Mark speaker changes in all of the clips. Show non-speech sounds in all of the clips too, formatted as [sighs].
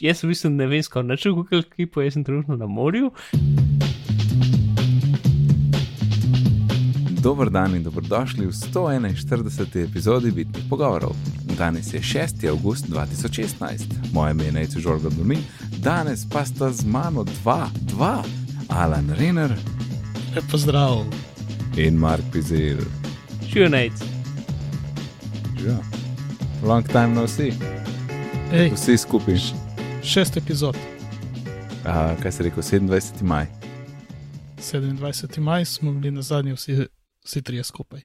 Speaker 1: jaz v bistvu ne vem, skoraj načel Google Keepu, jaz sem trenutno na morju.
Speaker 2: Dober dan in dobrodošli v 141. epizodi Bitnih pogovorov. Danes je 6. august 2016, moje ime je Nejcu Žorgo Domin, danes pa sta z mano dva, dva, Alan Renner
Speaker 3: Lepo zdrav.
Speaker 2: in Mark Pizer.
Speaker 1: Živijo nec.
Speaker 2: Ja. Long time no see,
Speaker 3: Ej,
Speaker 2: vsi skupaj.
Speaker 3: Šest epizod,
Speaker 2: Uh, kaj se reče, 27. maj.
Speaker 3: 27. maj smo bili na zadnji vsi, vsi trije skupaj.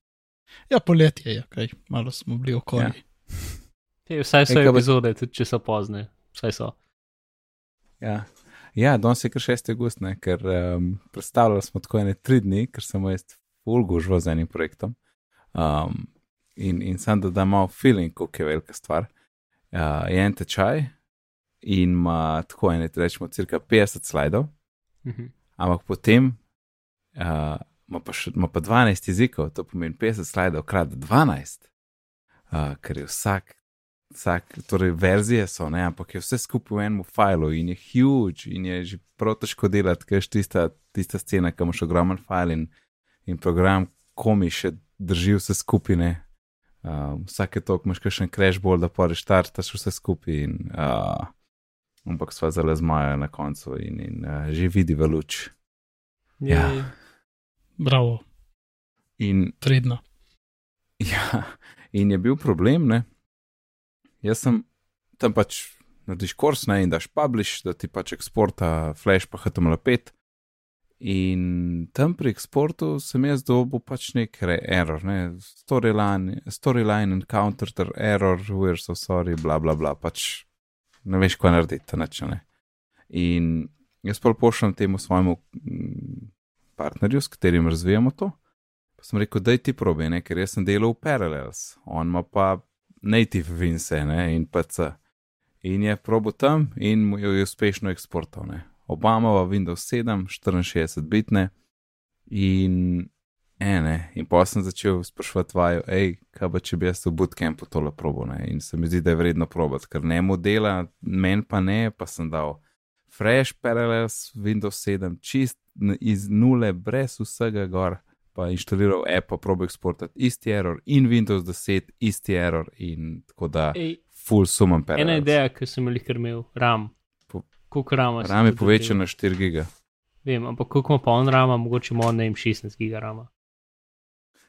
Speaker 3: Ja, poletje je, kaj, malo smo bili okoli.
Speaker 2: Ja.
Speaker 1: Hey, vsaj so
Speaker 2: pa-
Speaker 1: epizode, tudi če so pozne. Vsaj so.
Speaker 2: Ja, ja danes je kar 6. august, ne, ker um, predstavljali smo tako ene tri dni, ker sem jaz fulgužval z enim projektom. Um, in, in sem da da malo feeling, kako je velika stvar. Uh, je en tečaj in ima tako ene, rečemo, cirka 50 slajdov,
Speaker 1: Mhm.
Speaker 2: ampak potem uh, ima, pa še, ima pa 12 jezikov, to pomeni 50 slajdov krat 12, uh, ker je vsak vsak, torej verzije so, ne, ampak je vse skupaj v enem filu in je huge in je že prav težko delati, ker je tista, tista scena, ki imaš ogromen file in, in program komi še drži vse skupine. Uh, vsake toliko imaš še en crash ball, da pa reštartaš vse skupaj in uh, ampak sva zelo zmaja na koncu in, in uh, že vidi v luč. Ja.
Speaker 1: Jej.
Speaker 3: Bravo,
Speaker 2: In
Speaker 3: pridno. [laughs]
Speaker 2: Ja, in je bil problem, ne. Jaz sem tam pač narediš kurs, ne, in daš publish, da ti pač eksporta flash pa HTML5. In tam pri eksportu sem jaz dobil pač nek error, ne, storyline, storyline encountered error, we're so sorry, bla bla bla, pač ne veš, kaj narediti, nič ne. In jaz pa pošljem temu svojemu mm, partnerju, s katerim razvijamo to. Pa sem rekel, da ti probi, ne? ker jaz sem delal v Parallels, on ima pa native vince ne? in PC. In je probo tam in mu je uspešno eksportal. Ne? Obama v Windows 7, 64 bitne in ene. In pa sem začel sprašovati vaju, hej, kaj pa če bi jaz v bootcampu tole probo. Ne? In se mi zdi, da je vredno probati, ker ne modela, meni pa ne, pa sem dal Fresh Parallels, Windows 7, čist iz nule, brez vsega gor pa inštaliral app, pa probo eksportati, isti error in Windows 10, isti error in tako da
Speaker 1: Ej,
Speaker 2: full sumam
Speaker 1: ena
Speaker 2: parallels.
Speaker 1: ideja, ki sem jih imel, RAM.
Speaker 2: Po-
Speaker 1: Koliko rama?
Speaker 2: RAM je povečan na 4 giga.
Speaker 1: Vem, ampak koliko ima pa on rama, mogoče ima on ne vem 16 giga rama.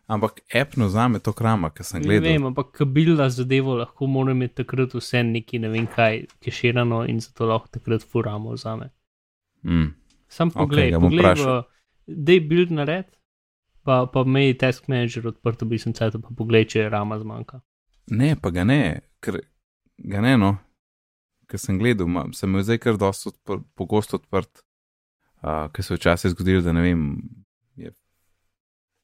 Speaker 2: Ampak app no zame to krama, ker sem
Speaker 1: Ne
Speaker 2: gledal.
Speaker 1: vem, ampak kabila zadevo lahko mora imeti takrat vse neki ne vem kaj keširano in zato lahko takrat furamo vzame.
Speaker 2: Mm.
Speaker 1: Sam poglej,
Speaker 2: bom
Speaker 1: okay, poglej,
Speaker 2: vprašal.
Speaker 1: da je build nared, pa, pa mej task manager odprt, bi sem cajt, pa poglej, če je rama zmanjka.
Speaker 2: Ne, pa ga ne, ker ga ne, no. Ker sem gledal, ma, sem jo zdaj kar dosto odpr, pogosto odprt, uh, ker se včasih zgodilo, da ne vem.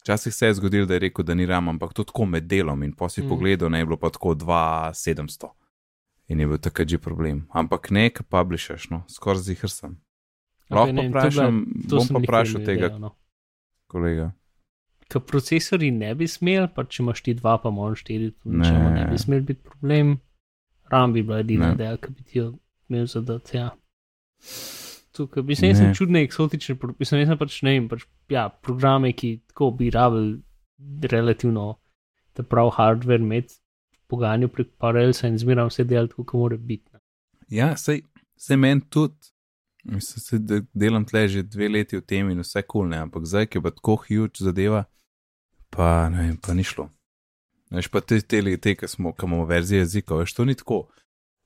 Speaker 2: Včasih se je zgodilo, da je rekel, da ni ram, ampak to tako med delom in posi
Speaker 1: Mm.
Speaker 2: pogledal, ne je bilo pa tako 2700. In je bil takrat že problem. Ampak ne, ki publishaš, no, skoraj zihar sem. Lahko
Speaker 1: ne vem, to bila-
Speaker 2: vprašam,
Speaker 1: To
Speaker 2: bom pa vprašal
Speaker 1: imel
Speaker 2: tega
Speaker 1: idejo, no.
Speaker 2: kolega.
Speaker 1: Ker procesori ne bi smeli, pa če imaš ti dva, pa moraš štiri, tudi
Speaker 2: Ne.
Speaker 1: če ne bi smeli biti problem. RAM bi bila edina ideja, ki bi ti jo imel zadati. Ja. Tukaj se jaz sem
Speaker 2: Ne.
Speaker 1: čudne eksotične, mislim, jaz sem pač ne vem, pač, ja, programe, ki tako bi rabili relativno ta prav hardware imeti, poganju prek Parallelsa in zmeram vse delati, kot mora biti. ne.
Speaker 2: Ja, sej, sej meni tudi. Mislim, se, da delam tle že dve leti v tem in vse kul, cool, ne, ampak zdaj, ki je pa tako huge zadeva, pa ne vem, pa ni šlo. Veš pa te, te, te ki smo, ki imamo verzije jezikov, veš, to ni tako.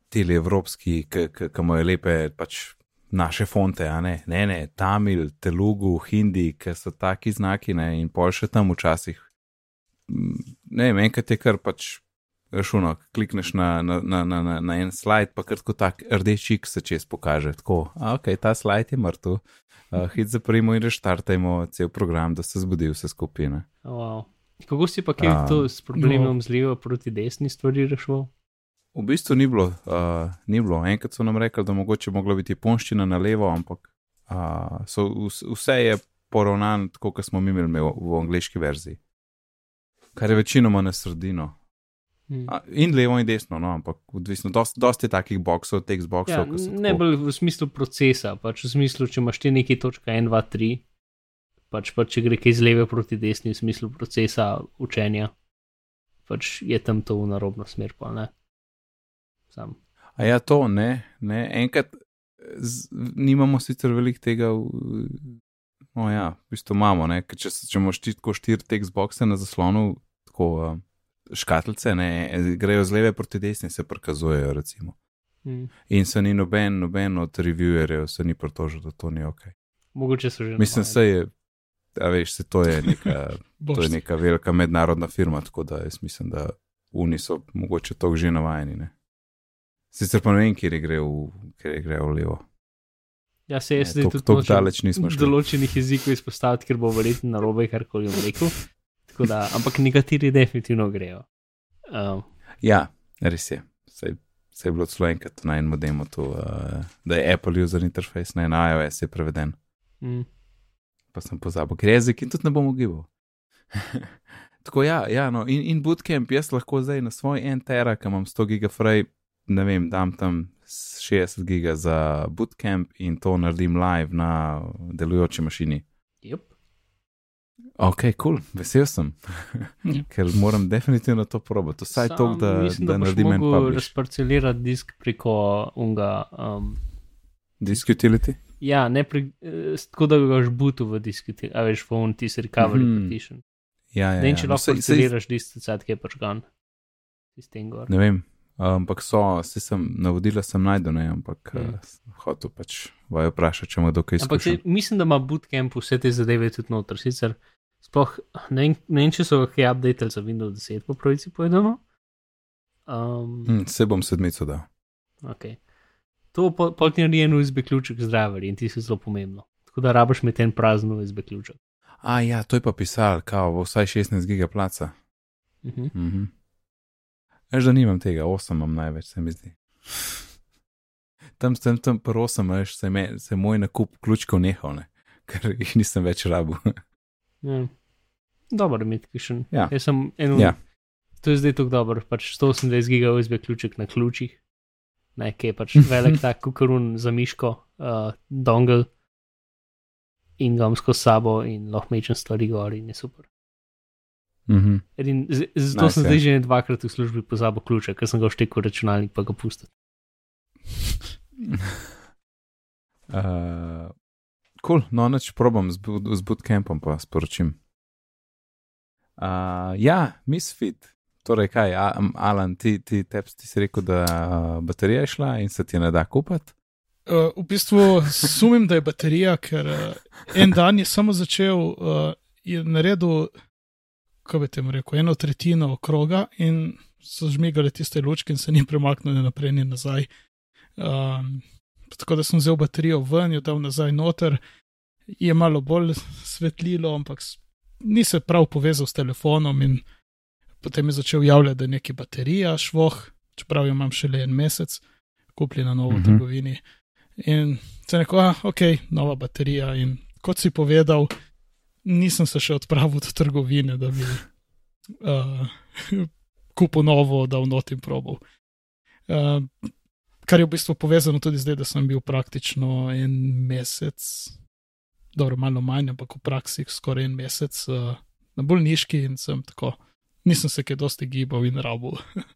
Speaker 2: Tele evropski, ki ki- ki imajo lepe pač naše fonte, ne, ne, ne, Tamil, Telugu, Hindi, ki so taki znaki, ne, in pol še tam včasih. Mm, Ne vem, enkrat je kar pač Rašuno, klikneš na, na, na, na, na, en slajd, pa kar tako tak rdeč X se čez pokaže. Tako, a, ok, ta slajd je mrtev. Uh, hit zaprimo in reštartajmo cel program, da se zbudi vse skupine.
Speaker 1: Oh, wow. Kako si pa kaj
Speaker 2: A,
Speaker 1: to s problemom
Speaker 3: no.
Speaker 1: z levo proti desni stvari rešil?
Speaker 2: V bistvu ni bilo, uh, ni bilo. Enkrat so nam rekli, da mogoče mogla biti ponščina na levo, ampak uh, so, vs- vse je poravnan tako, kot smo mi imeli v, v angliški verziji. Kar je večinoma na sredino.
Speaker 1: Mm.
Speaker 2: A, in levo in desno, no, ampak odvisno, dosti, dosti takih boksov, text
Speaker 1: Ja,
Speaker 2: boksov. ki so
Speaker 1: ne bolj v smislu procesa, pač v smislu, če imaš ti neki točka 1, 2, 3, pač pa če gre kaj z leve proti desni v smislu procesa učenja, pač je tam to v narobno smer, pa ne. Sam.
Speaker 2: A ja, to ne, ne. enkrat z, nimamo sicer veliko tega. V, no, ja, v bistvu imamo, ne, ker če, če imaš ti tako štiri text boxe na zaslonu, tako škatlice, ne, grejo z leve proti desni, se prikazujejo, recimo.
Speaker 1: Mm.
Speaker 2: In se ni noben, noben od reviewerjev se ni pritožil, da to ni ok.
Speaker 1: Mogoče so že.
Speaker 2: Mislim, se je, a veš, se to je neka, [laughs] to je neka velika mednarodna firma, tako da jaz mislim, da oni so mogoče to že navajeni. Ne. Sicer pa ne vem, kje gre v, kjer gre v levo.
Speaker 1: Ja, se jaz zdaj tudi nočem
Speaker 2: daleč nismo šli.
Speaker 1: določenih jezikov izpostaviti, ker bo verjetno narobe karkoli bom rekel. Tako Da, ampak nekateri definitivno grejo. Um,
Speaker 2: Ja, res je. Sej, sej je bilo celo enkrat na enem demo to, uh, da je Apple user interface na iOS je preveden,
Speaker 1: mm,
Speaker 2: pa sem pozabil, ker je jezik in tudi ne bom ugibal. [laughs] Tako ja, ja no, in, in bootcamp jaz lahko zdaj na svoj en tera, ki imam 100 gigafraj, ne vem, dam tam 60 giga za bootcamp in to naredim live na delujoči mašini.
Speaker 1: yep.
Speaker 2: Ok, kul, cool, vesel sem,
Speaker 3: Ja. [laughs]
Speaker 2: ker moram definitivno to probati. Vsaj to, da,
Speaker 1: mislim,
Speaker 2: da,
Speaker 1: da
Speaker 2: naredim en
Speaker 1: mogel
Speaker 2: publish.
Speaker 1: razparcelirati disk preko unga. Um,
Speaker 2: Disk utility?
Speaker 1: ja, ne pri, eh, tako da ga boš butu v disk, a veš, phone, ti se recovery mm. partition.
Speaker 2: Ja, ja,
Speaker 1: Ne,
Speaker 2: ja.
Speaker 1: če
Speaker 2: No,
Speaker 1: lahko
Speaker 2: sej- sej-
Speaker 1: parceliraš disk, sad je pač gan. Sistem gor.
Speaker 2: Ne vem, ampak so, se sem navodila, sem najdel, ne, ampak
Speaker 1: Mm.
Speaker 2: mm. uh, hotel pač vaju vprašati, če ima dokaj
Speaker 1: Ampak se,
Speaker 2: izkušen.
Speaker 1: mislim, da ima bootcamp vse te zadeve tudi noter. Sicer sploh ne, vem- ne vem, če so ga kaj updatali za Windows 10, po pravici povedano. Um,
Speaker 2: Mm, se bom sedmico dal.
Speaker 1: okay. To po- pol ti naredi en USB ključek z driverji in ti se zelo pomembno. Tako da rabiš imeti en prazen USB ključek.
Speaker 2: A ja, to je pa pisal, kao, vsaj 16 giga placa.
Speaker 1: Uh -huh.
Speaker 2: Mhm. Veš, da nimam tega, 8 imam največ, se mi zdi. Tam sem tam pri 8, veš, se, me, se moj nakup ključkov nehal, ne? ker jih nisem več rabil.
Speaker 1: Ja. Dobro, imeti kišen.
Speaker 2: Ja.
Speaker 1: Jaz sem eno.
Speaker 2: Ja.
Speaker 1: To je zdaj tako dobro, pač 128 giga USB ključek na ključih. Ne, ki je pač [laughs] velik tak kukarun za miško, uh, dongle in ga imam skozi sabo in lahko mečem stvari gor in je super.
Speaker 2: Mhm.
Speaker 1: Edin, z, zato
Speaker 2: Nice,
Speaker 1: sem
Speaker 2: ja.
Speaker 1: zdaj že ne dvakrat v službi pozabil ključa, ker sem ga vštekel v računalnik pa ga pustil.
Speaker 2: Uh, [laughs] cool, no, neč probam z, boot- z bootcampom, pa sporočim. Uh, ja, misfit. Torej, kaj, Alan, ti, ti, tep, ti si rekel, da uh, baterija je šla in se ti ne da kupiti.
Speaker 3: Uh, v bistvu sumim, da je baterija, ker uh, en dan je samo začel, uh, je naredil, kako bi temu rekel, eno tretjino kroga in so žmigale tiste lučke in se ni premaknili naprej in nazaj. Um, tako da sem vzel baterijo ven, jo dal nazaj noter, je malo bolj svetlilo, ampak ni se prav povezal s telefonom in potem je začel javljati, da je neki baterija švoh, čeprav jo imam šele en mesec, kupljen na novo v
Speaker 2: Mhm.
Speaker 3: trgovini. In se neko, ah, ok, nova baterija. In kot si povedal, nisem se še odpravil do trgovine, da bi uh, kupil novo, da v notim probal. Uh, kar je v bistvu povezano tudi zdaj, da sem bil praktično en mesec, dobro, malo manj, ampak v praksi skoraj en mesec uh, na bolniški in sem tako, nisem se kaj dosti gibal in rabo. [laughs]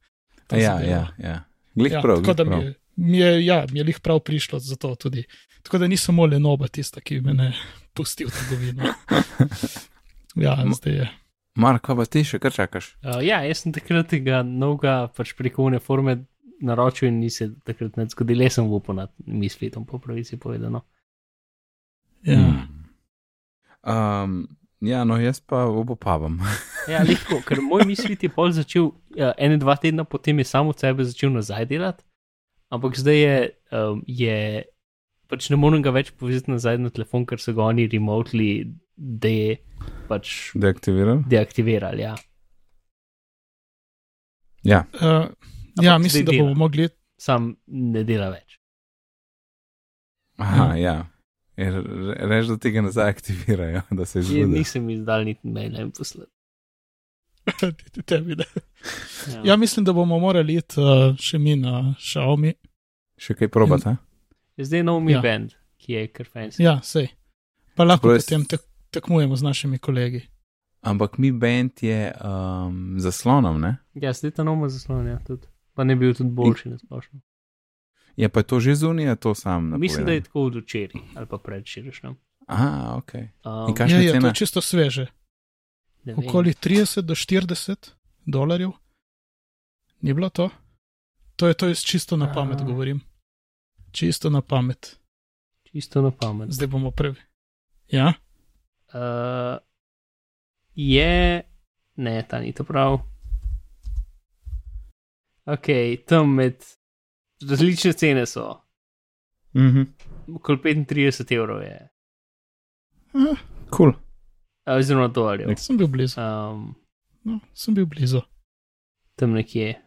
Speaker 2: Ja, ja, ja. Glih
Speaker 3: Ja,
Speaker 2: prav,
Speaker 3: tako da mi
Speaker 2: prav.
Speaker 3: je, mi je, ja, mi je lih prav prišlo za to tudi. Tako da nisem le noba tista, ki me pustil trgovino. [laughs] Ja,
Speaker 2: Ma-
Speaker 3: zdaj je.
Speaker 2: Mark, kaj pa ti še kar čakaš?
Speaker 1: Uh, ja, jaz sem takrat tega novega pač preko une forme naročil in ni se takrat ne zgodil, jaz sem upal nad mislitom, po pravici povedano.
Speaker 3: Ja.
Speaker 2: Hmm. Um, ja, no, jaz pa obopavam. [laughs]
Speaker 1: Ja, lahko, ker moj mislit je pol začel, uh, ene dva tedna potem je samo od sebe začel nazaj delati, ampak zdaj je, um, je pač ne morem ga več povezati nazaj na telefon, ker so ga oni remotely de, pač
Speaker 2: Deaktiviral?
Speaker 1: deaktivirali. Ja.
Speaker 2: Ja,
Speaker 3: Uh, ja, mislim, da bomo mogli.
Speaker 1: Sam ne dela več.
Speaker 2: Aha, ja. ja. Reč, da tega nazaj aktivirajo, [laughs] da se izgubi.
Speaker 1: nisem izdal niti maila in poslal. [laughs]
Speaker 3: Ti tebi, ne.
Speaker 1: Ja.
Speaker 3: Ja, mislim, da bomo morali iti uh, še mi na Xiaomi.
Speaker 2: Še kaj probati?
Speaker 1: Zdaj nov mi
Speaker 3: Ja.
Speaker 1: band, ki je kar fancy.
Speaker 3: Ja, sej. Pa lahko
Speaker 2: jaz-
Speaker 3: potem tek, tekmujemo z našimi kolegi.
Speaker 2: Ampak mi band je um, zaslonom, ne?
Speaker 1: Ja, zdaj ta nov zaslon, ja, tudi. Pa ne bi bil tudi boljši na splošno.
Speaker 2: Je pa to že zunija, to sam napovedal.
Speaker 1: Mislim, da je tako od včeraj ali pa predvčeraj. No.
Speaker 2: Aha, ok.
Speaker 1: Um,
Speaker 2: In Kakšna
Speaker 3: Ja, je, to
Speaker 2: cena?
Speaker 3: je čisto sveže.
Speaker 1: ne.
Speaker 3: Okoli 30 do 40 dolarjev. Ni bilo to? To je to, jaz čisto na pamet
Speaker 1: Aha.
Speaker 3: govorim. Čisto na pamet.
Speaker 1: Čisto na pamet.
Speaker 3: Zdaj bomo prvi. Ja,
Speaker 1: Uh, je, ne, ta ni to prav. Ok, tam med različne cene so,
Speaker 2: Mhm.
Speaker 1: okoli 35 evrov je,
Speaker 3: ah,
Speaker 2: Cool.
Speaker 1: uh, oziroma dolarjev.
Speaker 3: sem bil blizu.
Speaker 1: Um,
Speaker 3: No, sem bil blizu.
Speaker 1: tam nekje.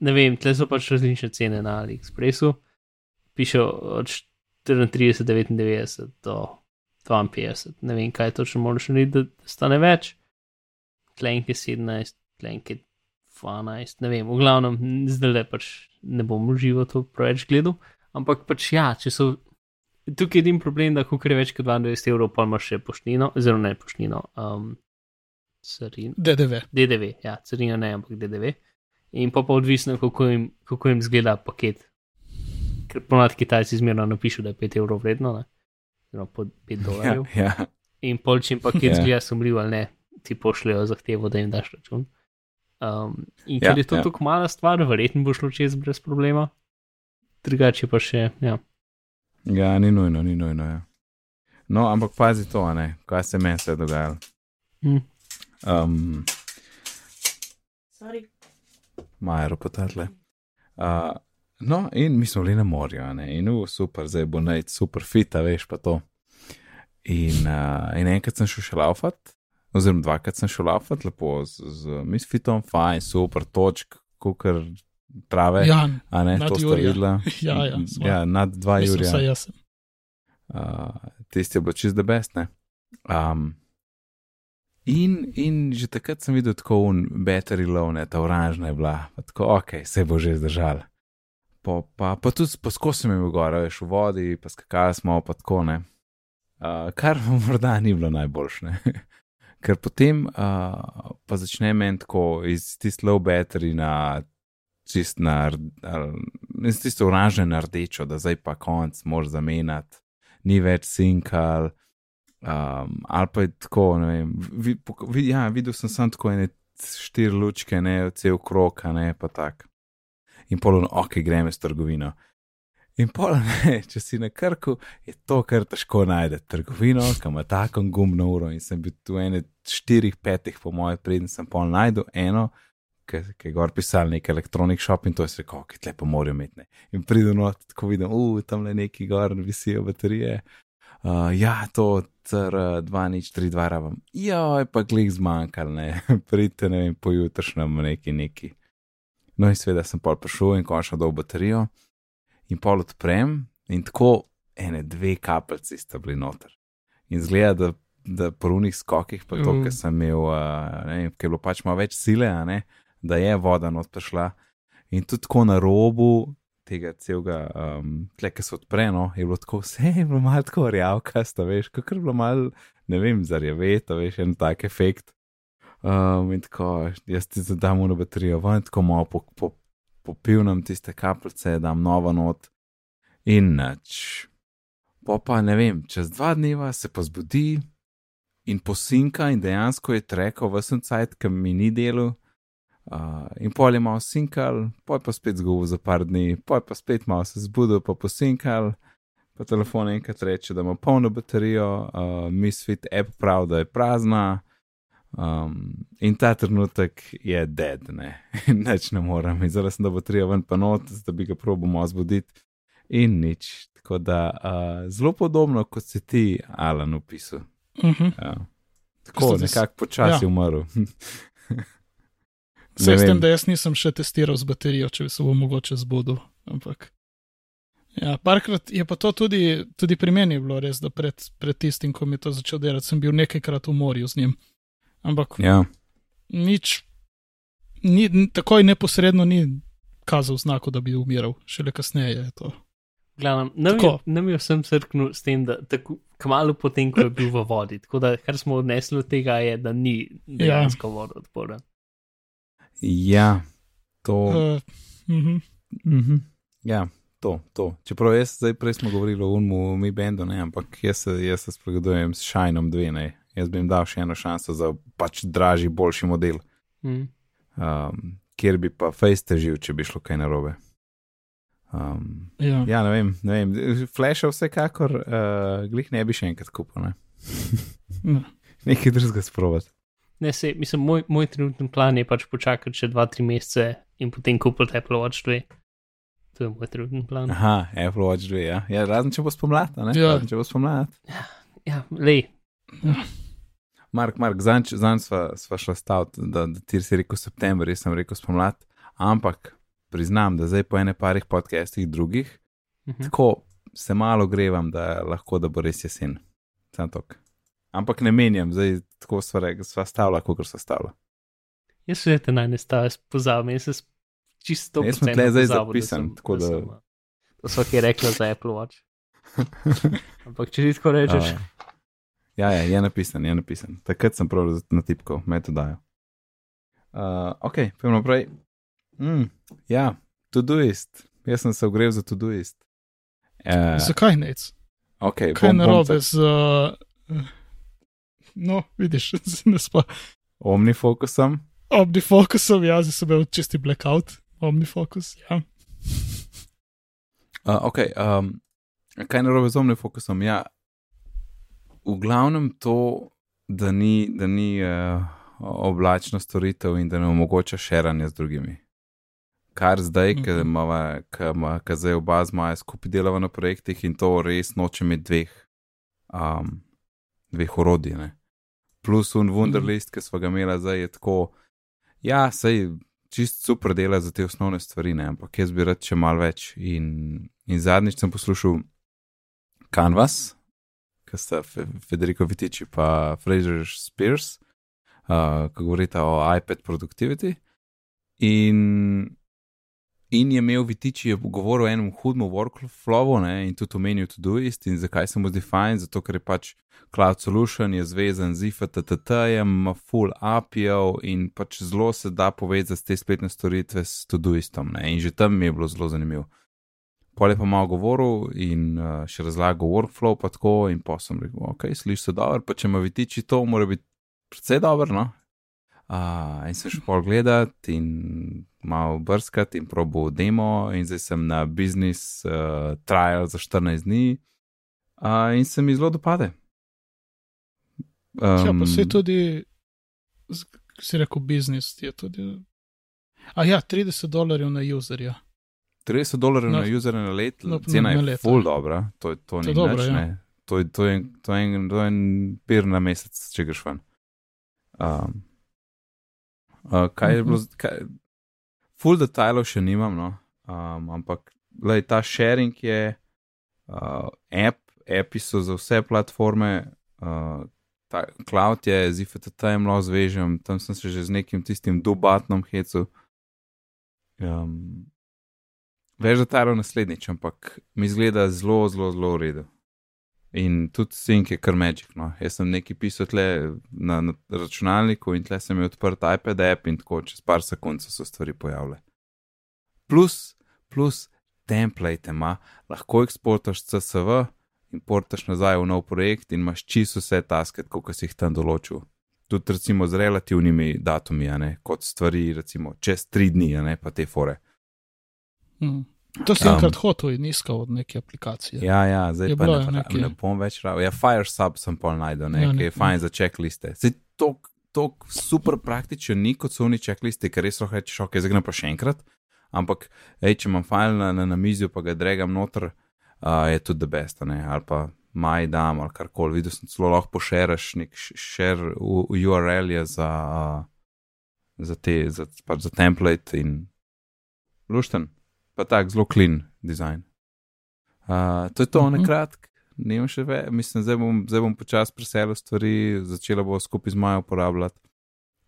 Speaker 1: Ne vem, tle so pač različne cene na AliExpressu. Piše od 34,99 do 52, ne vem, kaj točno moraš narediti, da stane več. Klenke 17, klenke 12, ne vem, v glavnem, zdaj le pač ne bom užival to preveč gledal, ampak pač ja, če so. Tukaj je edin problem, da ko gre več kot 22 evrov, pa imaš še poštnino, zelo ne poštnino, um, carin,
Speaker 3: DDV.
Speaker 1: DDV, ja, carina ne, ampak DDV. In pa pa odvisno, kako jim, kako jim zgleda paket. Ker ponad Kitajci zmerno napišu, da je 5 evrov vredno, ne? Oziroma po 5
Speaker 2: Ja,
Speaker 1: dolarjev.
Speaker 2: ja.
Speaker 1: In pol, če jim paket
Speaker 2: Ja.
Speaker 1: zgleda sumljiv ali ne, ti pošljajo zahtevo, da jim daš račun. Um, in
Speaker 2: Ja,
Speaker 1: ker je to
Speaker 2: ja.
Speaker 1: tako mala stvar, verjetno bo šlo čez brez problema. Drugače pa še, ja.
Speaker 2: Ja, ni nujno, ni nujno. Ja. No, ampak pazi to, a ne, kaj se meni se je dogajalo.
Speaker 1: Hm.
Speaker 2: Um,
Speaker 4: Sorry.
Speaker 2: Majer potatle. Uh, no, in mi smo bili na morju, a ne, in u, super, zdaj bo najt super fita, veš pa to. In, uh, in enkrat sem šel še laufat, oziroma dvakrat sem šel laufat, lepo z, z misfitom, fajn, super, točk, kukar trave,
Speaker 3: Ja,
Speaker 2: a ne, to
Speaker 3: Jurija.
Speaker 2: videla. [laughs]
Speaker 3: ja, ja, sva.
Speaker 2: ja, nad dva jurja.
Speaker 3: saj jaz sem.
Speaker 2: Uh, tisti je bil čist the best, ne. Um, in, in že takrat sem videl tako un battery low, ne, ta oranžna je bila, tako, ok, se bo že zdržal. Po, pa, pa tudi poskosim je bil gor, veš, v vodi, pa skakali smo, pa tako, ne. Uh, kar [laughs] morda ni bilo najboljše. [laughs] Ker potem uh, pa začne meni tako iz tiste low battery na čist na, ali- iz tiste oranžne na rdečo, da zdaj pa konc moraš zamenjati ni več sinkal. Um, ali pa je tako, ne vem. Vi, vi, ja, videl sem samo tako ene štiri lučke, ne cel krok, ne pa tak. In polo, ok, gremo s trgovino. In polo, ne, če si na krku, je to kar težko najti trgovino, ki ima tako gumbno uro. In sem bil tu ene štirih, petih, po mojem, preden sem pol najdel eno, ki je gor pisal nek elektronik shop in to je rekel, ki tle pa morajo imeti. In pridem not, tako vidim, uh, tam le neki gor visijo baterije. Uh, ja, to CR2 nič 3-2 rabam. Ja, pa klik zmanjkal, ne, [laughs] pridite, ne vem, pojutrišnjem neki neki. No in seveda sem pol prišel in končno dol baterijo in pol odprem in tako ene dve kapljici sta bili noter. In zgleda, da, da po unih skokih, pa to,
Speaker 1: Mm.
Speaker 2: ker sem imel, uh, ne, vem, ker je bilo pač malo več sile, ne, da je voda not prišla. In tudi tako na robu tega celega, um, tle, ki se odpre, no, je bilo tako, vse je bilo malo tako rjavkasto, veš, kot je bilo malo, ne vem, zarjaveto, veš, en tak efekt. Um, in tako, jaz ti zadam na baterijo, ven tako malo po, po, popivnem tiste kapljice, dam novo not in nič. Po pa ne vem, čez dva dneva se pa zbudi in posinka in dejansko je trekal v semcajt, ki mi ni delo. Uh, in pol je malo sinkal, pol je pa spet zgubil za par dni, pol je pa spet malo se zbudil, pa posinkal, pa telefon enkrat reče, da ima polno baterijo, uh, Misfit app pravi, da je prazna. Um, in ta trenutek je dead, ne, nič ne morem, izrazil sem, da bo baterija ven pa not, da bi ga probamo zbuditi, in nič. Tako da uh, zelo podobno kot si ti, Alan, opisal.
Speaker 3: Uh -huh.
Speaker 2: Ja. Tako,
Speaker 3: zas-
Speaker 2: nekako počasi
Speaker 3: ja.
Speaker 2: umrl. [laughs]
Speaker 3: Vse s
Speaker 2: vem.
Speaker 3: tem, da jaz nisem še testiral z baterijo, če bi se bo mogoče zbudil. Ampak. Ja, parkrat je pa to tudi, tudi pri meni bilo res, da pred, pred tistim, ko mi je to začel delati, sem bil nekajkrat v morju z njim. Ampak
Speaker 2: Ja,
Speaker 3: nič, ni, n- takoj neposredno ni kazal znako, da bi umiral, šele kasneje je to.
Speaker 1: Glavno, nam, je,
Speaker 3: Tako.
Speaker 1: nam je vsem srknil s tem, da tako kmalo potem, ko je bil v vodi. Tako da, kar smo odnesli od tega, je, da ni dejansko ja. vodo odporen.
Speaker 2: Ja, to.
Speaker 3: Uh, mhm.
Speaker 2: Mhm. Ja, to, to. Čeprav jaz, zdaj prej smo govorili o Unmu, mi bendu, ne, ampak jaz se, jaz se spogledujem s Shinom 2, ne. Jaz bi jim dal še eno šanso za pač dražji, boljši model,
Speaker 1: Mm.
Speaker 2: um, kjer bi pa face težil, če bi šlo kaj narobe. Um,
Speaker 3: ja.
Speaker 2: ja, ne vem, ne vem. Flasha vsekakor, uh, glih ne bi še enkrat kupil, ne.
Speaker 3: Ja. [laughs]
Speaker 2: Nekaj drugega sprovat.
Speaker 1: Ne, se, mislim, moj, moj trenutni plan je pač počakati še 2-3 mesece in potem kupiti Apple Watch 2. To je moj trenutni plan.
Speaker 2: Aha, Apple Watch 2, ja. ja razen če bo spomlad, ne?
Speaker 3: Ja.
Speaker 2: Razen če bo spomlad.
Speaker 1: Ja, lej,
Speaker 2: Mark, Mark, zanj, zanj sva, sva šla staviti, da, da ti si rekel september, jaz sem rekel spomlad, ampak priznam, da zdaj po ene parih podcastih drugih,
Speaker 1: Mhm.
Speaker 2: tako se malo grevam, da lahko da bo res jesen. Sam tok. Ampak ne menjam, zdaj tako sva, sva stavila, kot sva stavila.
Speaker 1: Jaz se te naj ne stavim, pozabim, jaz se čisto
Speaker 2: Jaz sem tle zdaj zapisan, tako da-
Speaker 1: sem, To so ki rekla za Apple Watch. [laughs] Ampak če ti tako rečeš,
Speaker 2: Uh, ja, ja, je napisan, je napisan. Takrat sem prav na tipko, me to dajo. Uh, ok, pojdimo naprej. Mm, ja, Todoist. Jaz sem se ogrel za Todoist. Uh,
Speaker 3: Zakaj nec?
Speaker 2: okay,
Speaker 3: Kaj je
Speaker 2: bom- bom
Speaker 3: narobe
Speaker 2: tak-
Speaker 3: z. Uh, no, vidiš, [laughs] ne spa.
Speaker 2: Omnifocusom.
Speaker 3: Omnifocusom, ja, zdaj sem imel čisti blackout. Omnifocus, ja.
Speaker 2: Uh, ok, um, kaj je narobe z omnifocusom? Ja, v glavnem to, da ni, da ni uh, oblačna storitev in da ne omogoča širanje z drugimi. Kar zdaj, ki imamo, ki ima- ki zdaj oba zmaja skupaj delava na projektih in to res noče imeti dveh, um, dveh orodij. Ne. Plus un Wunderlist, ki smo ga imeli zdaj, je tako, ja, sej čist super dela za te osnovne stvari, ne, ampak jaz bi rad še mal več. In, in zadnjič sem poslušal Canvas, ki sta Fe- Federico Vitici pa Fraser Spears, uh, ki govorita o iPad productivity. In, in je imel Vitici je govoril o enem hudem workflowu ne, in tudi omenil Todoist in zakaj se mu zdi fajn, zato ker je pač Cloud Solution je zvezan z IFTTT-jem, ima full API-jev in pač zelo se da povezati te spletne storitve s Todoistom. Ne? In že tam mi je bilo zelo zanimivo. Pol je pa malo govoril in uh, še razlagal workflow, pa tako, in pa sem rekel, ok, slišiš se dobro, pa če ima vitiči to, mora biti precej dobro, no. Uh, in sem šel pol gledati in malo brskati in probo demo, in zdaj sem na business uh, trial za 14 dni uh, in se mi zelo dopade. Um,
Speaker 3: Ja, pa se tudi, si rekel, biznis je tudi. A ja, 30 dolarjev na userja.
Speaker 2: 30 dolarjev
Speaker 3: No,
Speaker 2: na user na let,
Speaker 3: no,
Speaker 2: cena
Speaker 3: na
Speaker 2: je
Speaker 3: leto.
Speaker 2: full dobra, to, je- to
Speaker 3: To
Speaker 2: ni
Speaker 3: je dobro,
Speaker 2: nič,
Speaker 3: ja.
Speaker 2: ne. To je, to, je, to, je en, to je en pir na mesec, če greš ven. Um, uh, kaj je bilo, z- kaj, full detajlov še nimam, no, um, ampak lej, ta sharing je, uh, app, appi so za vse platforme, uh, ta cloud je z IFTT-jem lahko zvežem, tam sem se že z nekim tistim dubatnom hecu. Um, več detajlov naslednjič, ampak mi zgleda zelo, zelo, zelo v redu. In tudi Sync je kar magic. No. Jaz sem nekaj pisal tle na, na računalniku in tle sem imel odprt iPad app in tako čez par sekund so se stvari pojavile. Plus, plus template ima, lahko eksportaš CSV, importaš nazaj v nov projekt in imaš čisto vse taske, kot si jih tam določil. Tudi recimo z relativnimi datumi, ne, kot stvari, recimo čez tri dni, ne pa te fore.
Speaker 3: Hmm. To si
Speaker 2: Um,
Speaker 3: enkrat hotel in iskal od neke aplikacije.
Speaker 2: Ja, ja, zdaj
Speaker 3: Je
Speaker 2: pa ne,
Speaker 3: je nekaj.
Speaker 2: ne bom več rabil. Ja, Firesub sem pol najdel, ne,
Speaker 3: Ja,
Speaker 2: ja, ki je
Speaker 3: nekaj.
Speaker 2: fajn za checkliste. Zdaj to, to super praktičen ni kot so oni checklisti, ker res lahko rečeš, ok, zdaj grem pa še enkrat. Ampak, ej, če imam file na, na, na mizijo, pa ga dregam noter, uh, je tudi the best, a ne, ali pa maj dam ali karkoli. Videl sem celo lahko pošeraš nek share URL je za, uh, za te, za, pač za template in lušten, pa tak zelo clean design. Uh, to je to,
Speaker 3: Mhm.
Speaker 2: na kratko, nimam še več, mislim, zdaj bom, zdaj bom počasi preselil stvari, začela bo skupaj z Majo uporabljati.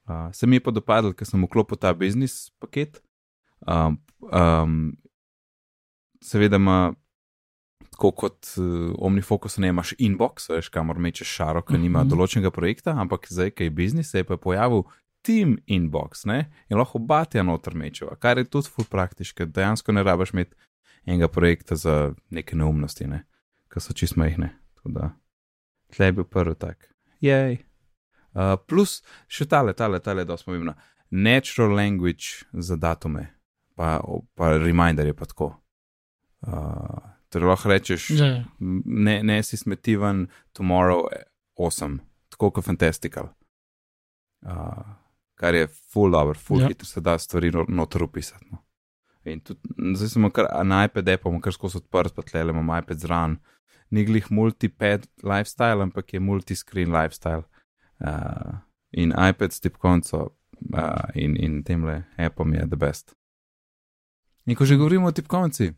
Speaker 2: Uh, se mi je pa dopadlo, ker sem vklopil ta biznis paket. Um, um, seveda ima, tako kot uh, OmniFocus, ne imaš inbox, veš, kamor mečeš šaro, ki nima
Speaker 3: Mhm.
Speaker 2: določenega projekta, ampak zdaj, ki je biznis, se je pa pojavil team inbox ne? in lahko batja noter mečeva, kar je tudi full praktično, dejansko ne rabiš imeti enega projekta za neke neumnosti, ne? ki so čist majhne. Tako da, tle je bil prvi tak. Jej. Uh, plus še tale, tale, tale, da smo imeli natural language za datume, pa, pa reminder je pa tako. Uh, torej lahko rečeš,
Speaker 3: Ja, ja.
Speaker 2: ne, ne si smetiven, tomorrow 8, tako kot fantastical. Uh, kar je full dobro, full
Speaker 3: Ja.
Speaker 2: hitro se da stvari no- noter upisati. No. In tudi, zdaj sem kar na iPad, pa imam kar skozi odprt, pa tle imam iPad zran. Ni glih multipad lifestyle, ampak je multiscreen lifestyle. Uh, in iPad s tipkovnico uh, in, in temle appom je the best. In ko že govorimo o tipkovnici,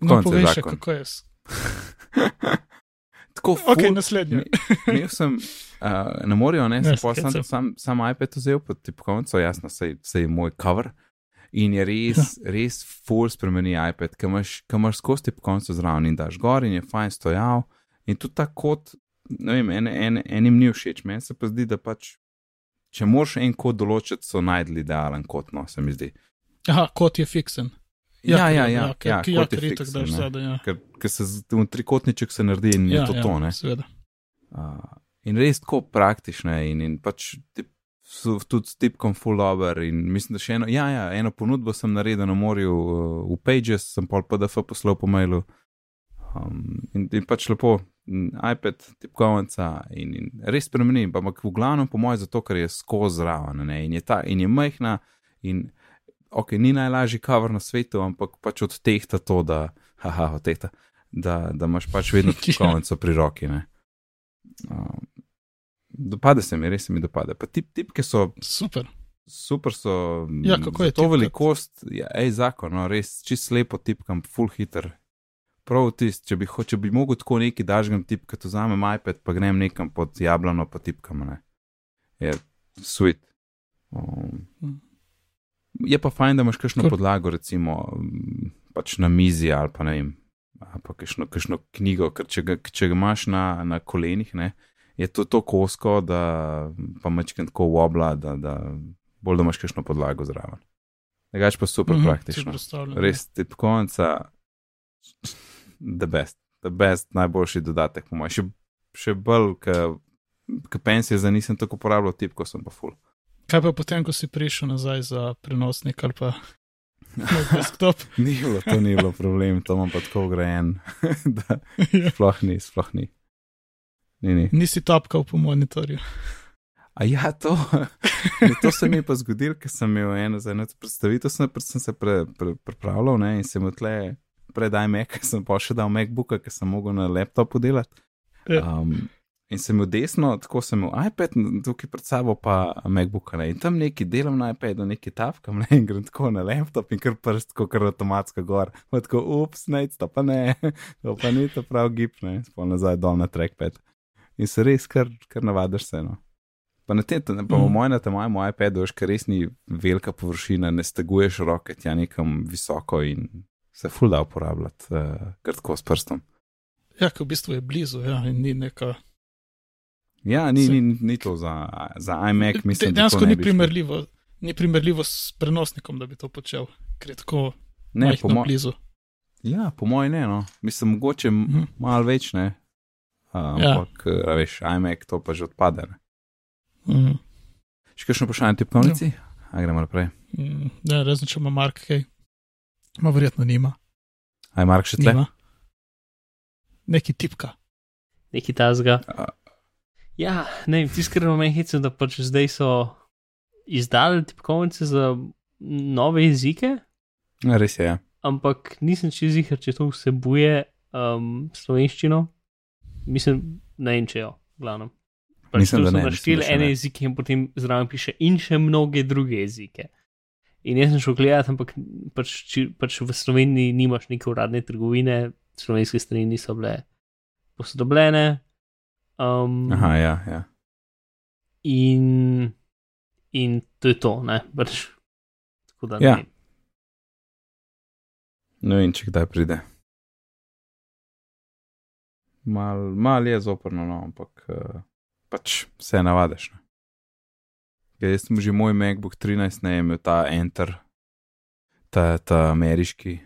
Speaker 3: No, povej še,
Speaker 2: zakon.
Speaker 3: kako je. [laughs]
Speaker 2: Tako
Speaker 3: Ok,
Speaker 2: ful-
Speaker 3: naslednji.
Speaker 2: Imel sem uh, na morju, ne,
Speaker 3: Ja,
Speaker 2: sem pa sam, sam, sam iPad vzel pod tipkovnico, jasno, sej, sej moj cover. In je res, [laughs] res full spremeni iPad, ki imaš, ki imaš skozi tipkovnico zraven in daš gor in je fajn stojal. In tudi ta kot, ne vem, en, en, enim ni všeč, meni se pa zdi, da pač, če moraš en kod določiti, so najdli idealen kot, no, se mi zdi.
Speaker 3: Aha, kot je fiksen.
Speaker 2: Ja, ja, ja,
Speaker 3: ja,
Speaker 2: ja, kot
Speaker 3: ja,
Speaker 2: je
Speaker 3: ker itak
Speaker 2: fiksen,
Speaker 3: daš zadaj, ja.
Speaker 2: Ker, ker se v trikotniček se naredi in je
Speaker 3: Ja,
Speaker 2: to
Speaker 3: ja,
Speaker 2: to, ne.
Speaker 3: Seveda.
Speaker 2: Uh, in res tako praktične, in, in pač tip, so tudi s tipkom full over. In mislim, da še eno, ja, ja, eno ponudbo sem naredil na morju v Pages, sem pol PDF poslal po mailu. Um, in, in pač lepo, iPad, tipkovnica in, in res spremeni, pa ampak v glavnem po mojem zato, ker je skozi zraven ne, in je, ta, in je majhna. In, ok, ni najlažji cover na svetu, ampak pač odtehta to, da, haha, odtehta, da, da imaš pač vedno [laughs] tipkovnico pri roki. Ne. Um, dopade se mi, res se mi dopade. Pa tip, tipke so
Speaker 3: Super.
Speaker 2: super, so
Speaker 3: Ja, kako je
Speaker 2: to
Speaker 3: tipkati?
Speaker 2: velikost, ja, ej, zakon, no, res čist lepo tipkam, full hitter. Prav tisti, če bi, ho- če bi mogel tako neki dažgam tipkati, vzamem iPad, pa grem nekam pod jablano, pa tipkam, ne. Je sweet. Um,
Speaker 3: Mm.
Speaker 2: Je pa fajn, da imaš kakšno podlago, recimo mm, pač na mizi ali pa ne vem, pa kakšno, kakšno knjigo, ker če ga, če ga imaš na, na kolenih, ne, je to tako kosko, da pa mečken tako wobla, da, da bolj da imaš kakšno podlago zraven. Drugač pa super
Speaker 3: Mhm, si
Speaker 2: praktično.
Speaker 3: predstavljam,
Speaker 2: Res tipkovnica, the best, the best, najboljši dodatek, po mojem. Še, še bolj, ker pensije za nisem tako uporabljal tipko, sem pa full.
Speaker 3: Kaj pa potem, ko si prišel nazaj za prenosnik ali pa na desktop? [laughs]
Speaker 2: Ni bilo, to ni bilo problem, to imam pa tako ugrajen, [laughs] da
Speaker 3: Ja.
Speaker 2: sploh ni, sploh ni. Ni, ni.
Speaker 3: Nisi tapkal po monitorju.
Speaker 2: A ja, to, [laughs] ne, to se mi je pa zgodilo, ker sem imel eno za eno predstavitev, sem, sem se pre, pre, pripravljal ne, in sem odle predaj Mac, sem pa še dal MacBooka, ker sem mogel na laptopu delati.
Speaker 3: Ja.
Speaker 2: Um, in sem imel desno, tako sem imel iPad, tukaj pred sabo pa MacBooka. Ne, in tam neki delam na iPadu, neki tafkam, [laughs] ne, in grem tako na laptop in kar prst, tako kar avtomatsko gor. Pa tako, ups, ne, to pa ne, [laughs] to pa ni to prav gib, ne, spol nazaj dol na trackpad. In se res kar, kar navadiš se, no. Pa na tem, pa mm. moj na tem mojem iPadu, veš, ker res ni velika površina, ne steguješ roke tja nekam visoko in se ful da uporabljati, uh, kar tako s prstom.
Speaker 3: Ja, ki v bistvu je blizu, ja, in ni neka.
Speaker 2: Ja, ni,
Speaker 3: Se-
Speaker 2: ni, ni to za, za iMac, mislim,
Speaker 3: Dejansko ni primerljivo, ni primerljivo s prenosnikom, da bi to počel, ker je tako
Speaker 2: Ne, po, mo
Speaker 3: blizu.
Speaker 2: ja, po mojem ne, no. Mislim, mogoče
Speaker 3: Mhm.
Speaker 2: malo več, ne. Uh,
Speaker 3: Ja.
Speaker 2: ampak, ja. veš, iMac to pa že odpade. Ne.
Speaker 3: Mhm.
Speaker 2: Še kakšno vprašanje tipkovnici? Ja. A gremo naprej.
Speaker 3: Mm, Ne, razen če ima Mark kaj. Ma verjetno nima.
Speaker 2: Aj, Mark še tle?
Speaker 3: nima. Neki tipka.
Speaker 1: Neki tazga.
Speaker 2: A,
Speaker 1: Ja, ne vem, tiskreno meni hecam, da pač zdaj so izdali tipkovnice za nove jezike,
Speaker 2: ja, res je, ja.
Speaker 1: ampak nisem čez jih, če to vsebuje um, slovenščino. Mislim, ne vem, če jo, glavno. Pač
Speaker 2: Mislim,
Speaker 1: to
Speaker 2: da
Speaker 1: so
Speaker 2: ne,
Speaker 1: našteli
Speaker 2: mislim,
Speaker 1: ene
Speaker 2: ne.
Speaker 1: jezike in potem zraven piše in še mnoge druge jezike. In jaz sem šel gledati, ampak pač, či, pač v Sloveniji nimaš neke uradne trgovine, slovenske strani niso bile posodobljene. Um,
Speaker 2: Aha, ja, ja.
Speaker 1: In in to je to, ne, pač. Tako da
Speaker 2: Ja.
Speaker 1: ne.
Speaker 2: Ne vem, če kdaj pride. Mal, mal je zoprno, no, ampak uh, pač se navadiš. Ne. Ja, jaz sem že moj MacBook 13, ne imel ta Enter, ta, ta ameriški,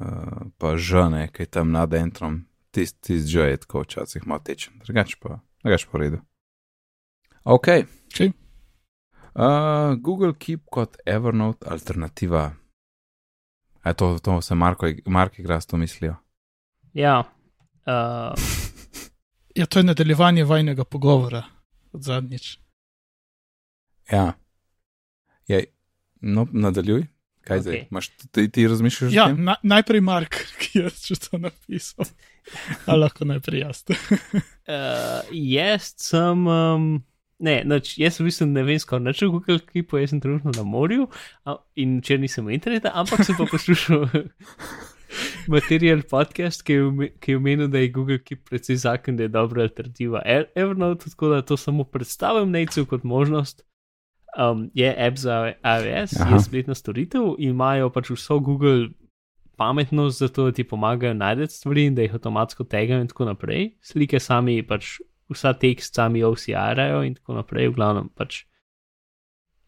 Speaker 2: uh, pa žene, ki je tam nad Entrom, tisti tist že je tako včasih malo tečen, drugač pa, drugač pa v redu. Ok.
Speaker 3: Okej.
Speaker 2: Uh, Google Keep kot Evernote alternativa. A to, to se Marko, Mark igra s to mislijo?
Speaker 1: Ja, uh, [laughs]
Speaker 3: Ja, to je nadaljevanje vajnega pogovora od zadnjič.
Speaker 2: Ja. ja no, nadaljuj. Kaj okay. zdaj? Imaš, ti, ti razmišljaš o
Speaker 3: Ja,
Speaker 2: tem?
Speaker 3: na, najprej Mark, [laughs] ki je že to napisal. Ali lahko najprej jaz.
Speaker 1: uh, [laughs] jaz sem. Um, ne, noč, jaz v bistvu ne vem, skoraj nič o Google Keepu, jaz sem trenutno na morju a, in če nisem v internetu, ampak sem pa poslušal [laughs] material podcast, ki je, ki je omenil, da je Google Keep predvsej zakon, da je dobra alternativa E- Evernote, tako da to samo predstavim nejcu kot možnost. Um, je app za iOS,
Speaker 2: Aha.
Speaker 1: je spletna storitev imajo pač vso Google pametnost za to, da ti pomagajo najti stvari in da jih avtomatsko tegajo in tako naprej. Slike sami pač vsa tekst sami OCR-ajo in tako naprej, v glavnem pač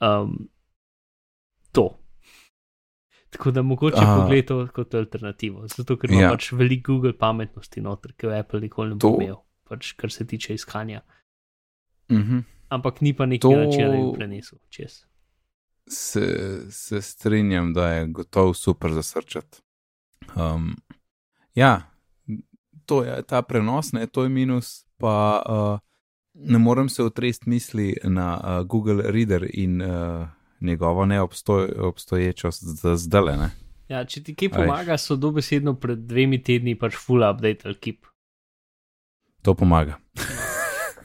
Speaker 1: um, to. Tako da mogoče
Speaker 2: A.
Speaker 1: pogled to kot alternativo, zato ker ima
Speaker 2: Ja.
Speaker 1: pač veliko Google pametnosti noter, ki jo Apple nikoli ne
Speaker 2: To-
Speaker 1: bo imel, pač kar se tiče iskanja.
Speaker 2: Mhm.
Speaker 1: Ampak ni pa nekaj
Speaker 2: To-
Speaker 1: načina, da bi prenesel čez.
Speaker 2: Se, se strinjam, da je gotovo super za srčat. Um, ja, to je ta prenos, ne, to je minus, pa uh, ne morem se otresti misli na uh, Google Reader in uh, njegovo neobstoječost za zdale. Ne.
Speaker 1: Ja, če ti kaj
Speaker 2: Aj.
Speaker 1: pomaga, so dobesedno pred dvemi tedni pač full update ali keep.
Speaker 2: To pomaga. [laughs]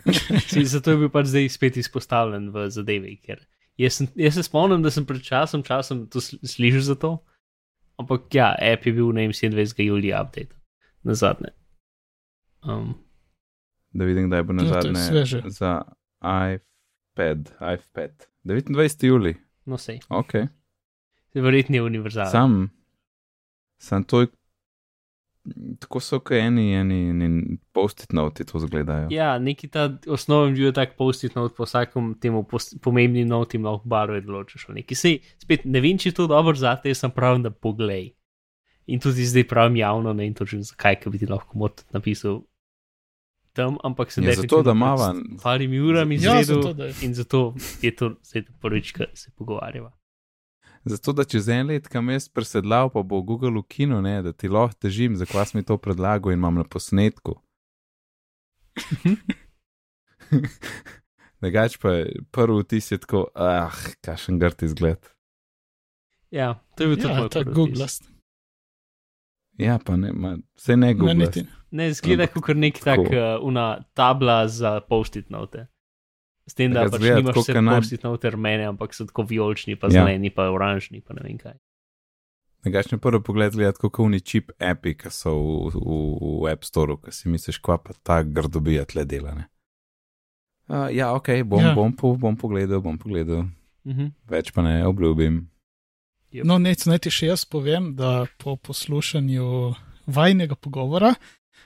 Speaker 2: [laughs]
Speaker 1: Si, zato je bil pač zdaj spet izpostavljen v zadevi. Ker jaz, sem, jaz se spomnim, da sem pred časom, časom to sl- slišal za to. Ampak ja, app je bil na 27. julija update, na zadnje. Um,
Speaker 2: Da vidim, da je bo na
Speaker 3: Ja,
Speaker 2: zadnje
Speaker 3: sveže.
Speaker 2: za iPad, iPad. 29. juli,
Speaker 1: no, sej,
Speaker 2: ok.
Speaker 1: verjetno je univerzalen.
Speaker 2: Sam, sam to je. Tako so, kot eni, eni, eni post-it noti to zgledajo.
Speaker 1: Ja, neki ta osnoven bil je tak post-it note po vsakem temu pos- pomembni noti, lahko barve določiš. ali Nekaj. Sej, spet ne vem, če je to dobro za te, jaz sem prav, da poglej. In tudi zdaj pravim javno, ne vem točno zakaj, ker bi ti lahko mod napisal tam, ampak sem
Speaker 2: Ja, zato, da mava-
Speaker 1: pred parimi urami
Speaker 3: Ja,
Speaker 1: izvedel
Speaker 3: zato, da je.
Speaker 1: in zato je to zdaj prvič, ko se pogovarjava.
Speaker 2: Zato, da čez en let, kam jaz presedlal, pa bo Google ukinil, ne, da ti lahko težim, zakaj si mi to predlagal in imam na posnetku. [laughs] Drugač pa je prvi vtis je tako, ah, kašen grd izgled.
Speaker 1: Ja, to je bil tudi
Speaker 3: Ja, ta Google.
Speaker 2: Ja, pa ne, ma, vse ne
Speaker 3: Ne,
Speaker 2: Google.
Speaker 3: niti.
Speaker 1: Ne, zgleda
Speaker 2: Ampak
Speaker 1: kot nek tak
Speaker 2: tako.
Speaker 1: uh, una tabla za post-it note. S tem, da pač
Speaker 2: zgleda
Speaker 1: nimaš vse
Speaker 2: naj-
Speaker 1: post-it note rumene, ampak so tako vijolični, pa
Speaker 2: Ja.
Speaker 1: zeleni, pa oranžni, pa ne vem kaj.
Speaker 2: Drugač na prvi pogled gleda kot kovni čip api, ki so v, v, v App Store, ki si misliš, kva pa ta grdobija tle dela. Ne? Uh, ja, ok, bom,
Speaker 3: Ja.
Speaker 2: bom, po, bom pogledal, bom pogledal.
Speaker 1: Mhm.
Speaker 2: Več pa ne, obljubim.
Speaker 1: Yep.
Speaker 3: No, nec, naj ti še jaz povem, da po poslušanju vajnega pogovora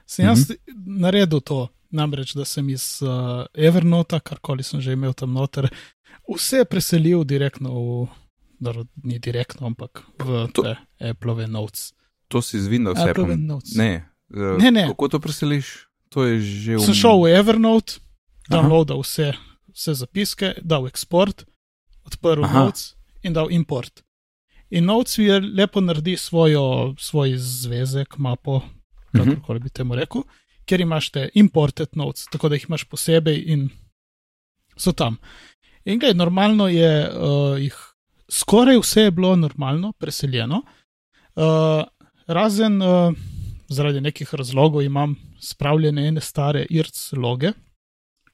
Speaker 3: sem jaz
Speaker 2: Mhm.
Speaker 3: naredil to. Namreč, da sem iz uh, Evernota, karkoli sem že imel tam noter, vse preselil direktno v, dobro, ni direktno, ampak v
Speaker 2: To-
Speaker 3: te Apple Notes.
Speaker 2: To si z Windows
Speaker 3: Apple
Speaker 2: appom.
Speaker 3: Notes.
Speaker 2: Ne, uh,
Speaker 3: Ne, ne.
Speaker 2: Kako to preseliš? To je že
Speaker 3: Sem šel v Evernote, downloadal vse, vse zapiske, dal export, odprl
Speaker 2: Aha.
Speaker 3: Notes in dal import. In Notes je lepo naredi svojo, svoj zvezek, mapo,
Speaker 2: Mhm.
Speaker 3: kako bi temu rekel, ker imaš te imported notes, tako da jih imaš posebej in so tam. In gledaj, normalno je, uh, jih skoraj vse je bilo normalno, preseljeno, uh, razen uh, zaradi nekih razlogov imam spravljene ene stare IRC loge,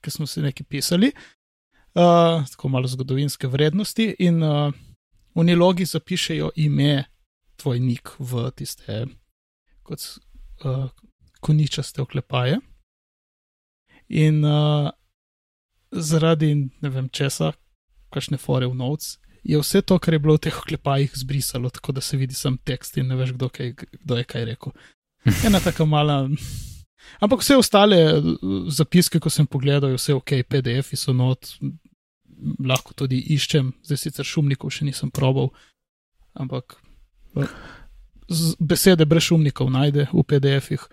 Speaker 3: ki smo si nekaj pisali, uh, tako malo zgodovinske vrednosti, in uh, v nilogi zapišejo ime, tvoj nik v tiste kot uh, koničaste oklepaje. In uh, zaradi ne vem česa, kakšne fore v notes, je vse to, kar je bilo v teh oklepajih, zbrisalo, tako da se vidi sam tekst in ne veš, kdo, kaj, kdo je kaj rekel. [laughs] Ena taka mala. Ampak vse ostale zapiske, ko sem pogledal, je vse ok, PDF-ji so not, lahko tudi iščem, zdaj sicer šumnikov še nisem probal, ampak besede brez šumnikov najde v PDF-jih.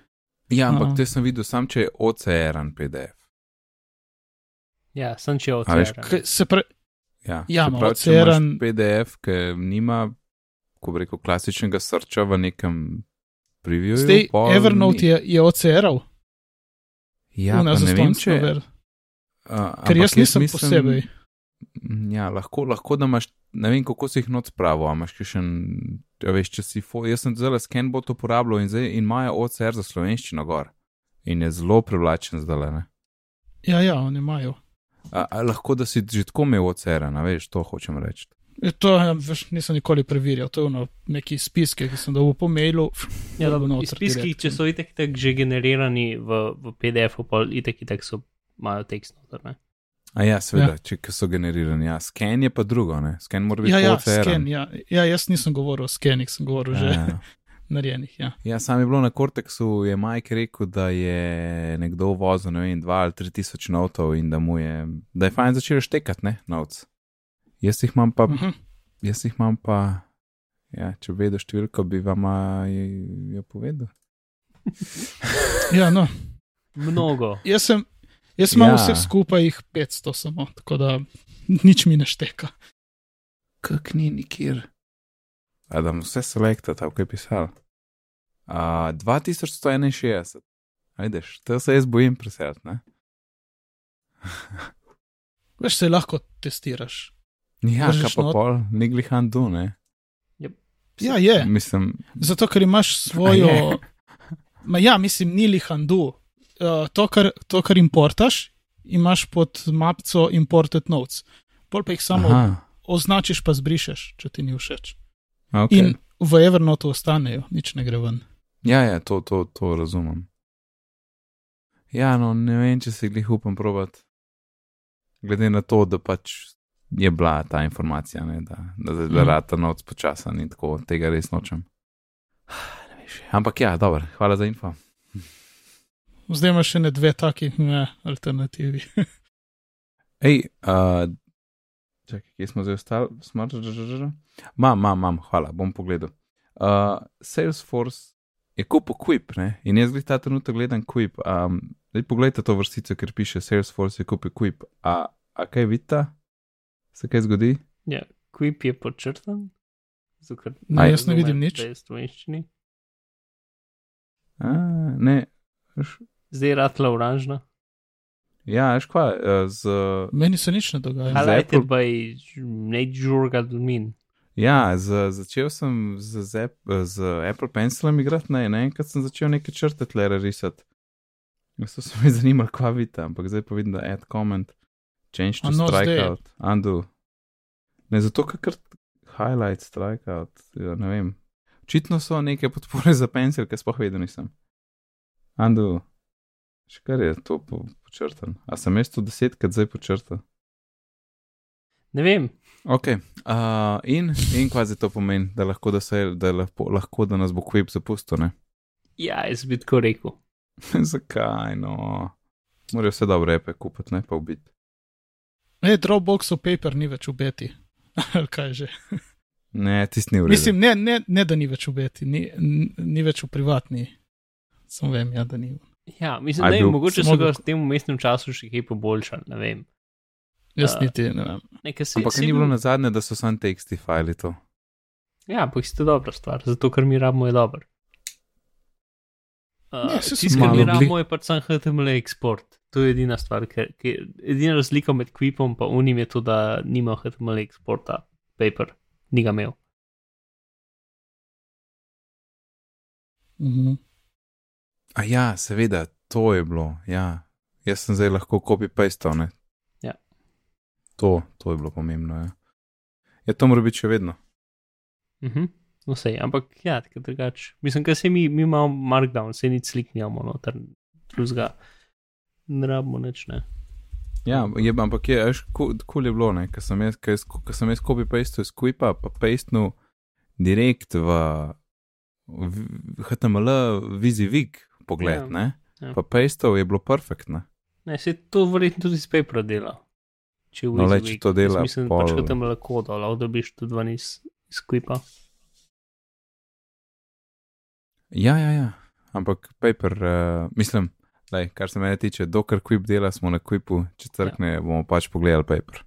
Speaker 2: Ja, ampak
Speaker 3: Aha.
Speaker 2: te sem videl, sam če je OCR-an PDF.
Speaker 1: Ja, sem če.
Speaker 3: Kaj Se pre,
Speaker 2: Ja,
Speaker 3: Ja,
Speaker 2: se
Speaker 3: ma
Speaker 2: pravi,
Speaker 3: OCR-an
Speaker 2: PDF, ki nima, ko bi rekel, klasičnega srča v nekem previewju.
Speaker 3: zdaj Evernote
Speaker 2: ni.
Speaker 3: je, je OCR-al,
Speaker 2: Ja, ne vem, če. a,
Speaker 3: ker jaz nisem
Speaker 2: mislim-
Speaker 3: posebej.
Speaker 2: Mm, Ja, lahko, lahko da imaš, ne vem, kako si jih not spravo, a imaš še en, ja, veš, če si, fo, jaz sem zelo scanbot uporabljal in zdaj in imajo OCR za slovenščino gor. In je zelo privlačen zdaj, ne.
Speaker 3: Ja, ja, oni imajo.
Speaker 2: A, a lahko da si že tako imel OCR, a veš, to hočem reči.
Speaker 3: E, To ja, veš, nisem nikoli preverjal, to je ono, neki spiske, ki sem dobil po mailu.
Speaker 1: Ja,
Speaker 3: noter
Speaker 1: izpiski,
Speaker 3: direkt.
Speaker 1: če so itek tak že generirani v, v PDF-u, pa itek itek so, imajo tekst noter, ne?
Speaker 2: A ja, seveda, ja. če so generirani. Ja, scan je pa drugo, ne. Scan mora biti
Speaker 3: Ja, ja,
Speaker 2: OCR.
Speaker 3: sken, ja, ja, jaz nisem govoril o skenih, sem govoril že
Speaker 2: Ja. [laughs]
Speaker 3: narejenih. Ja.
Speaker 2: Ja, sam je bilo na Cortexu, je Mike rekel, da je nekdo vozil, ne vem, 2 ali 3 tisoč notov in da mu je, da je fajn začel štekati, ne, novc. Jaz jih imam pa,
Speaker 3: Mhm.
Speaker 2: jaz jih imam pa, ja, če bi vedel številko, bi vam jo povedal.
Speaker 3: ja, no.
Speaker 1: Mnogo.
Speaker 3: Jaz sem, jaz imam
Speaker 2: Ja.
Speaker 3: vseh skupaj jih 500 samo, tako da nič mi ne šteka.
Speaker 2: Kak ni nikjer. A da mu vse selekta, tako je pisal. Uh, 2161. Ajdeš, to se jaz bojim preseliti, ne? [laughs]
Speaker 3: Veš, se lahko testiraš.
Speaker 2: Ja, kaj pa
Speaker 3: not-
Speaker 2: pol, ni glihan du, ne?
Speaker 3: Ja, je.
Speaker 2: Mislim,
Speaker 3: Zato, ker imaš svojo. Ma ja, mislim, ni lihandu. Uh, to, kar, to, kar importaš, imaš pod mapico Imported Notes. Pol pa jih samo Aha. označiš, pa zbrišeš, če ti ni všeč.
Speaker 2: ok.
Speaker 3: In v Evernote ostanejo, nič ne gre ven.
Speaker 2: Ja, ja, to, to, to razumem. Ja, no, ne vem, če se glih upam provat. Glede na to, da pač je bila ta informacija, ne, da, da, da, da
Speaker 3: Mhm.
Speaker 2: rata noč počasen in tako, tega res nočem. [sighs] Ampak ja, dobro, hvala za info.
Speaker 3: Zdaj imaš še ne dve taki ne, alternativi. [laughs]
Speaker 2: Ej, uh, čakaj, kje smo zdaj ostali? Smrt, Mam, mam, mam, hvala, bom pogledal. Uh, Salesforce je kupil Quip, ne? In jaz glih ta trenutek gledam Quip. Um, zdaj pogledajte to vrstico, ker piše Salesforce je kupil Quip. A, a kaj vidite? Se kaj zgodi?
Speaker 1: Ja, Quip je podčrtan. Ker
Speaker 3: Ne,
Speaker 2: jaz
Speaker 3: ne vidim nič.
Speaker 2: A, ne.
Speaker 1: Zdaj je ratla oranžna.
Speaker 2: Ja, veš kva, eh, z,
Speaker 3: Meni se nič ne dogaja.
Speaker 1: Highlighted
Speaker 2: Apple-
Speaker 1: by Nate Jurgadmin.
Speaker 2: ja, z, začel sem z, z, z Apple Pencilom igrati, ne, naenkrat sem začel neke črte tle risati. Zato so me [laughs] zanimali, kva vidite, ampak zdaj pa vidim, da add comment, change to
Speaker 3: no, zdaj.
Speaker 2: strikeout, undo. Ne, zato ker kar highlight, strikeout, ja, ne vem. Očitno so neke podpore [laughs] za pencil, ki sploh vedel nisem. Undo. Še kar je to po, počrtan. A sem jaz to desetkrat zdaj počrtal?
Speaker 1: Ne vem,
Speaker 2: Ok, uh, in, in kva zdaj to pomeni, da lahko, da, se, da, lahko, lahko, da nas bo Quip zapustil, ne?
Speaker 1: ja, jaz bi tako rekel. [laughs]
Speaker 2: Zakaj, no? Morajo vse dobre repe kupiti, ne pa ubiti.
Speaker 3: Ne, Dropbox of Paper ni več v beti. [laughs] Ali kaj že?
Speaker 2: Ne, tisti ni v redu.
Speaker 3: Mislim, ne, ne, ne, da ni več v beti, ni, ni več v privatni. Sam vem, ja, da ni.
Speaker 1: Ja, mislim,
Speaker 2: A je
Speaker 1: da je
Speaker 2: bil-
Speaker 1: mogoče
Speaker 3: samo
Speaker 1: so ga v tem umestnem času še kaj poboljšali, ne vem.
Speaker 3: Jaz
Speaker 1: Ja.
Speaker 3: niti ne vem.
Speaker 1: Nekaj se
Speaker 2: Ampak
Speaker 1: se
Speaker 2: ni
Speaker 1: bil-
Speaker 2: bilo na zadnje, da so sam teksti fajli to.
Speaker 1: Ja, pa isto dobra stvar, zato ker mi rabimo je dober. Uh,
Speaker 3: Ja, saj so
Speaker 1: Tisto, kar mi rabimo, je pač sam HTML eksport. To je edina stvar, ker, ker edina razlika med Quipom in Unim je to, da nima HTML eksporta, paper, ni ga imel.
Speaker 3: Mhm.
Speaker 2: A ja, seveda, to je bilo, ja. Jaz sem zdaj lahko copy-pastal, ne?
Speaker 1: Ja.
Speaker 2: To, to je bilo pomembno, ja. Ja, to mora biti še vedno.
Speaker 1: Uh -huh. No, sej, ampak ja, tako drugače. Mislim, ker se mi, mi imamo markdown, se nič slik nimamo, noter, drugega. Ne rabimo nič, ne.
Speaker 2: Ja, je, ampak je, veš, kul cool je bilo, ker sem jaz, sem jaz copy paste iz Quipa, pa pastenu direkt v, v, v HTML VisiVig pogled,
Speaker 1: Ja,
Speaker 2: ne?
Speaker 1: ja.
Speaker 2: Pa pastov je bilo perfektno.
Speaker 1: Ne, se to verjetno tudi iz papera dela. Če v
Speaker 2: No, le,
Speaker 1: WYSIWYG.
Speaker 2: če to dela,
Speaker 1: Jaz Mislim,
Speaker 2: pol-
Speaker 1: pač, da tam lahko da, lahko dobiš tudi ven iz, iz Quipa.
Speaker 2: Ja, ja, ja. Ampak paper, uh, mislim, lej, kar se mene tiče, dokler Quip dela, smo na Quipu, če crkne, ja. bomo pač pogledali paper.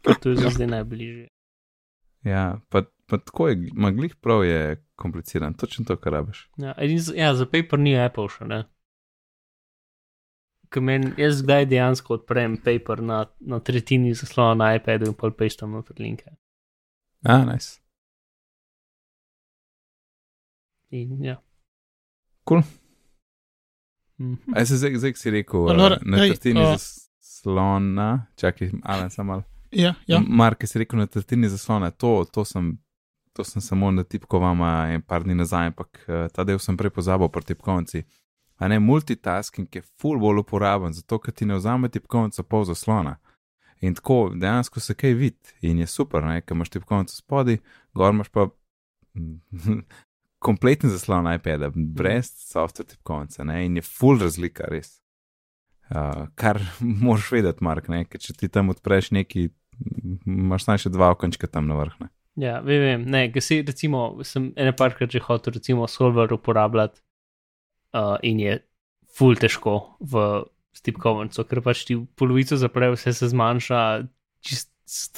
Speaker 1: Ker to je zdaj [laughs] najbližje.
Speaker 2: Ja, pa, pa tako je, maglih prav je kompliciran, točno to, kar rabiš.
Speaker 1: Ja, edin, ja, za paper ni Apple še, ne. Ker meni, jaz zdaj dejansko odprem paper na, na tretjini zaslona na iPadu in pol pastam noter linke.
Speaker 2: A, nice.
Speaker 1: In ja.
Speaker 2: Kul.
Speaker 1: Mhm.
Speaker 2: A se zdaj, zdaj si rekel,
Speaker 3: Pa,
Speaker 2: uh,
Speaker 3: Lora,
Speaker 2: na tretjini
Speaker 3: a-
Speaker 2: zaslona, čakaj, ali samo malo.
Speaker 3: Ja, ja.
Speaker 2: Mark, si rekel na tretjini zaslona, to, to, sem, to sem samo na tipkovama en par dni nazaj, ampak uh, ta del sem prej pozabil pri tipkovnici. A ne, multitasking je ful bolj uporaben, zato ker ti ne vzame tipkovnico pol zaslona. In tako dejansko se kaj vidi in je super, ne, ker imaš tipkovnico spodaj, gor imaš pa [laughs] kompleten zaslon iPada, brez software tipkovnice, in je ful razlika, res. Uh, kar [laughs] moraš vedeti, Mark, ne, ker če ti tam odpreš neki, imaš samo še dva okončka tam na vrh.
Speaker 1: Ja, vem, vem. ne, ker si recimo, sem ene parkrat že hotel recimo Solver uporabljati uh, in je ful težko v stipkovnico, ker pač ti polovico zapre, vse se zmanjša, čist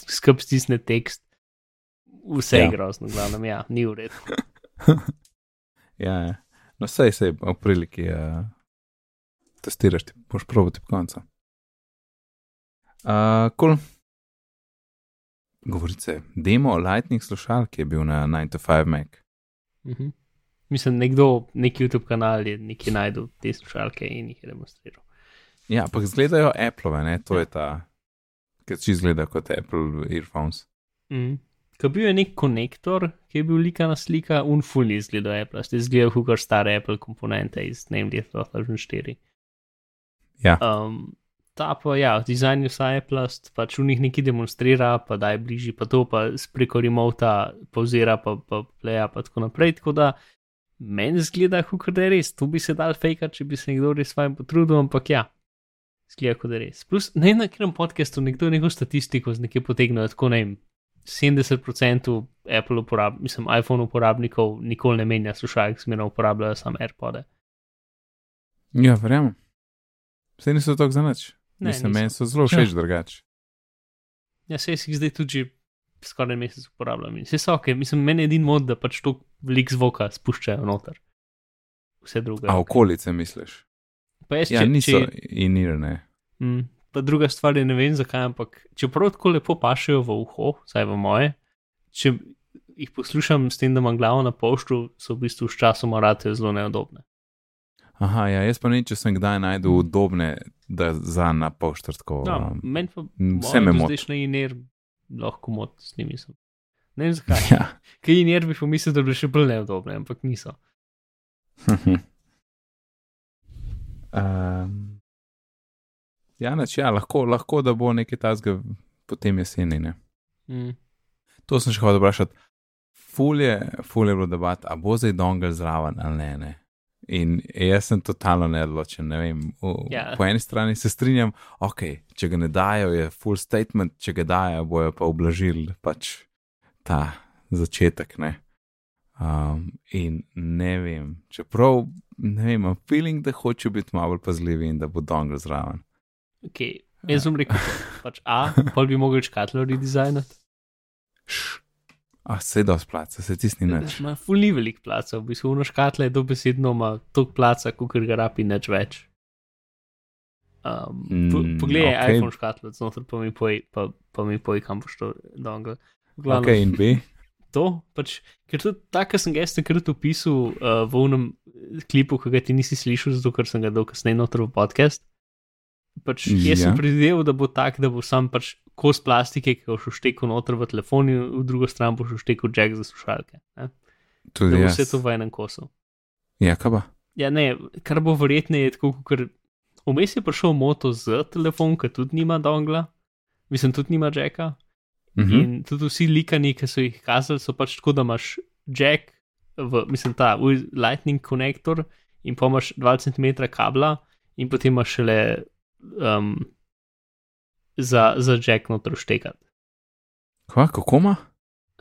Speaker 1: skrb stisne tekst, vse
Speaker 2: Ja.
Speaker 1: je grozno, glavno, ja, ni v redu. [laughs]
Speaker 2: ja, ja. no sej, sej, v priliki uh, testiraš, ti boš probo tipkovnico. Uh, cool. Govorice, demo Lightning slušalke je bil na 9 to 5 Mac.
Speaker 1: Mhm. Mislim, nekdo, nek YouTube kanal je nekaj najdel te slušalke in jih je demonstriral.
Speaker 2: Ja, ampak izgledajo Apple, ne, to je ta, ki če izgleda kot Apple earphones.
Speaker 1: Mm. Ko bil je nek konektor, ki je bil likana slika, unfully izgleda Apple, ste izgledali kot stare Apple komponente iz ne vem, leta 2004.
Speaker 2: Ja.
Speaker 1: Um, ta pa, ja, v dizajnu Apple, pač v njih nekaj demonstrira, pa da je bližji, pa to pa s preko remota pauzira, pa, pa pleja, pa tako naprej. Tako da meni zgleda, kot da je res. To bi se dal fejkati, če bi se nekdo res vajem potrudil, ampak ja. Zgleda, kot da je res. Plus, ne na katerem podkastu nekdo neko statistiko z nekje potegnil, tako ne vem, 70% Apple uporab, mislim, iPhone uporabnikov nikoli ne menja slušalk, smerno uporabljajo samo AirPode.
Speaker 2: Ja, verjamem. Vse niso tako za nič.
Speaker 1: Ne,
Speaker 2: Mislim,
Speaker 1: niso.
Speaker 2: meni so zelo všeč drugače.
Speaker 1: Ja, se jih zdaj tudi skoraj mesec uporabljam. In Vse so ok, mislim, meni je edin mod, da pač to velik zvoka spuščajo noter. Vse druge.
Speaker 2: A
Speaker 1: ok.
Speaker 2: okolice misliš?
Speaker 1: Pa jaz,
Speaker 2: Ja,
Speaker 1: če,
Speaker 2: niso
Speaker 1: če,
Speaker 2: inirane.
Speaker 1: mm, pa druga stvar je, ne vem zakaj, ampak čeprav tako lepo pašejo v uho, saj v moje, če jih poslušam s tem, da imam glavo na poštu, so v bistvu s časom rate zelo neodobne.
Speaker 2: Aha, ja, jaz pa ne, če sem kdaj najdel udobne, da za na poštrtko.
Speaker 1: No,
Speaker 2: um,
Speaker 1: meni pa
Speaker 2: vse me moti.
Speaker 1: zdaj na iner lahko mot s njimi. Sem. Ne vem zakaj. [laughs]
Speaker 2: Ja.
Speaker 1: Kaj iner bi pomislil, da bi še bolj neudobne, ampak niso. [laughs]
Speaker 2: um, ja, neč, ja lahko, lahko, da bo nekaj tazga potem jeseni. Ne?
Speaker 1: Mm.
Speaker 2: To sem še hotel vprašati. Fulje, fulje je bilo debat, a bo zdaj dongle zraven ali ne. ne? In jaz sem totalno neodločen. Ne vem, v,
Speaker 1: Ja.
Speaker 2: Po eni strani se strinjam, ok, če ga ne dajo, je full statement, če ga dajo, bojo pa oblažili pač ta začetek. Ne? Um, in ne vem, čeprav ne vem, imam feeling, da hočejo biti malo bolj pazljivi in da bo dongle zraven.
Speaker 1: Okay. Jaz sem rekel, pač A, pol bi mogel škatlo redizajnati.
Speaker 2: Š, a se da splaca, se tisni nič.
Speaker 1: Ma ful ni velik placa, v bistvu ono škatle je dobesedno ima toliko placa, kot ga rabi nič več. Um, po,
Speaker 2: Mm,
Speaker 1: poglej, okay. iPhone škatlo, znotraj pa mi poj, pa, pa mi poj, kam boš to dongle. V glavnem,
Speaker 2: Ok, in B. [laughs]
Speaker 1: to, pač, ker tudi tako sem ga takrat opisal uh, v unem klipu, ki ga ti nisi slišal, zato ker sem ga dal kasneje noter v podcast. Pač, jaz
Speaker 2: Ja.
Speaker 1: sem predvideval, da bo tak, da bo sam pač kos plastike, ki ga boš vštekel noter v telefon, in v drugo stran boš vštekel jack za slušalke. Ne? Da
Speaker 2: Tudi
Speaker 1: bo
Speaker 2: jaz.
Speaker 1: vse to v enem kosu.
Speaker 2: Ja, kaj pa?
Speaker 1: Ja, ne, kar bo verjetneje tako, kot vmes je prišel moto z telefon, ki tudi nima dongla, mislim, tudi nima jacka.
Speaker 2: Mhm.
Speaker 1: In tudi vsi likani, ki so jih kazali, so pač tako, da imaš jack, v, mislim, ta lightning konektor in pa imaš 2 cm kabla in potem imaš šele um, za, za jack noter štekati.
Speaker 2: Kva, kako ima?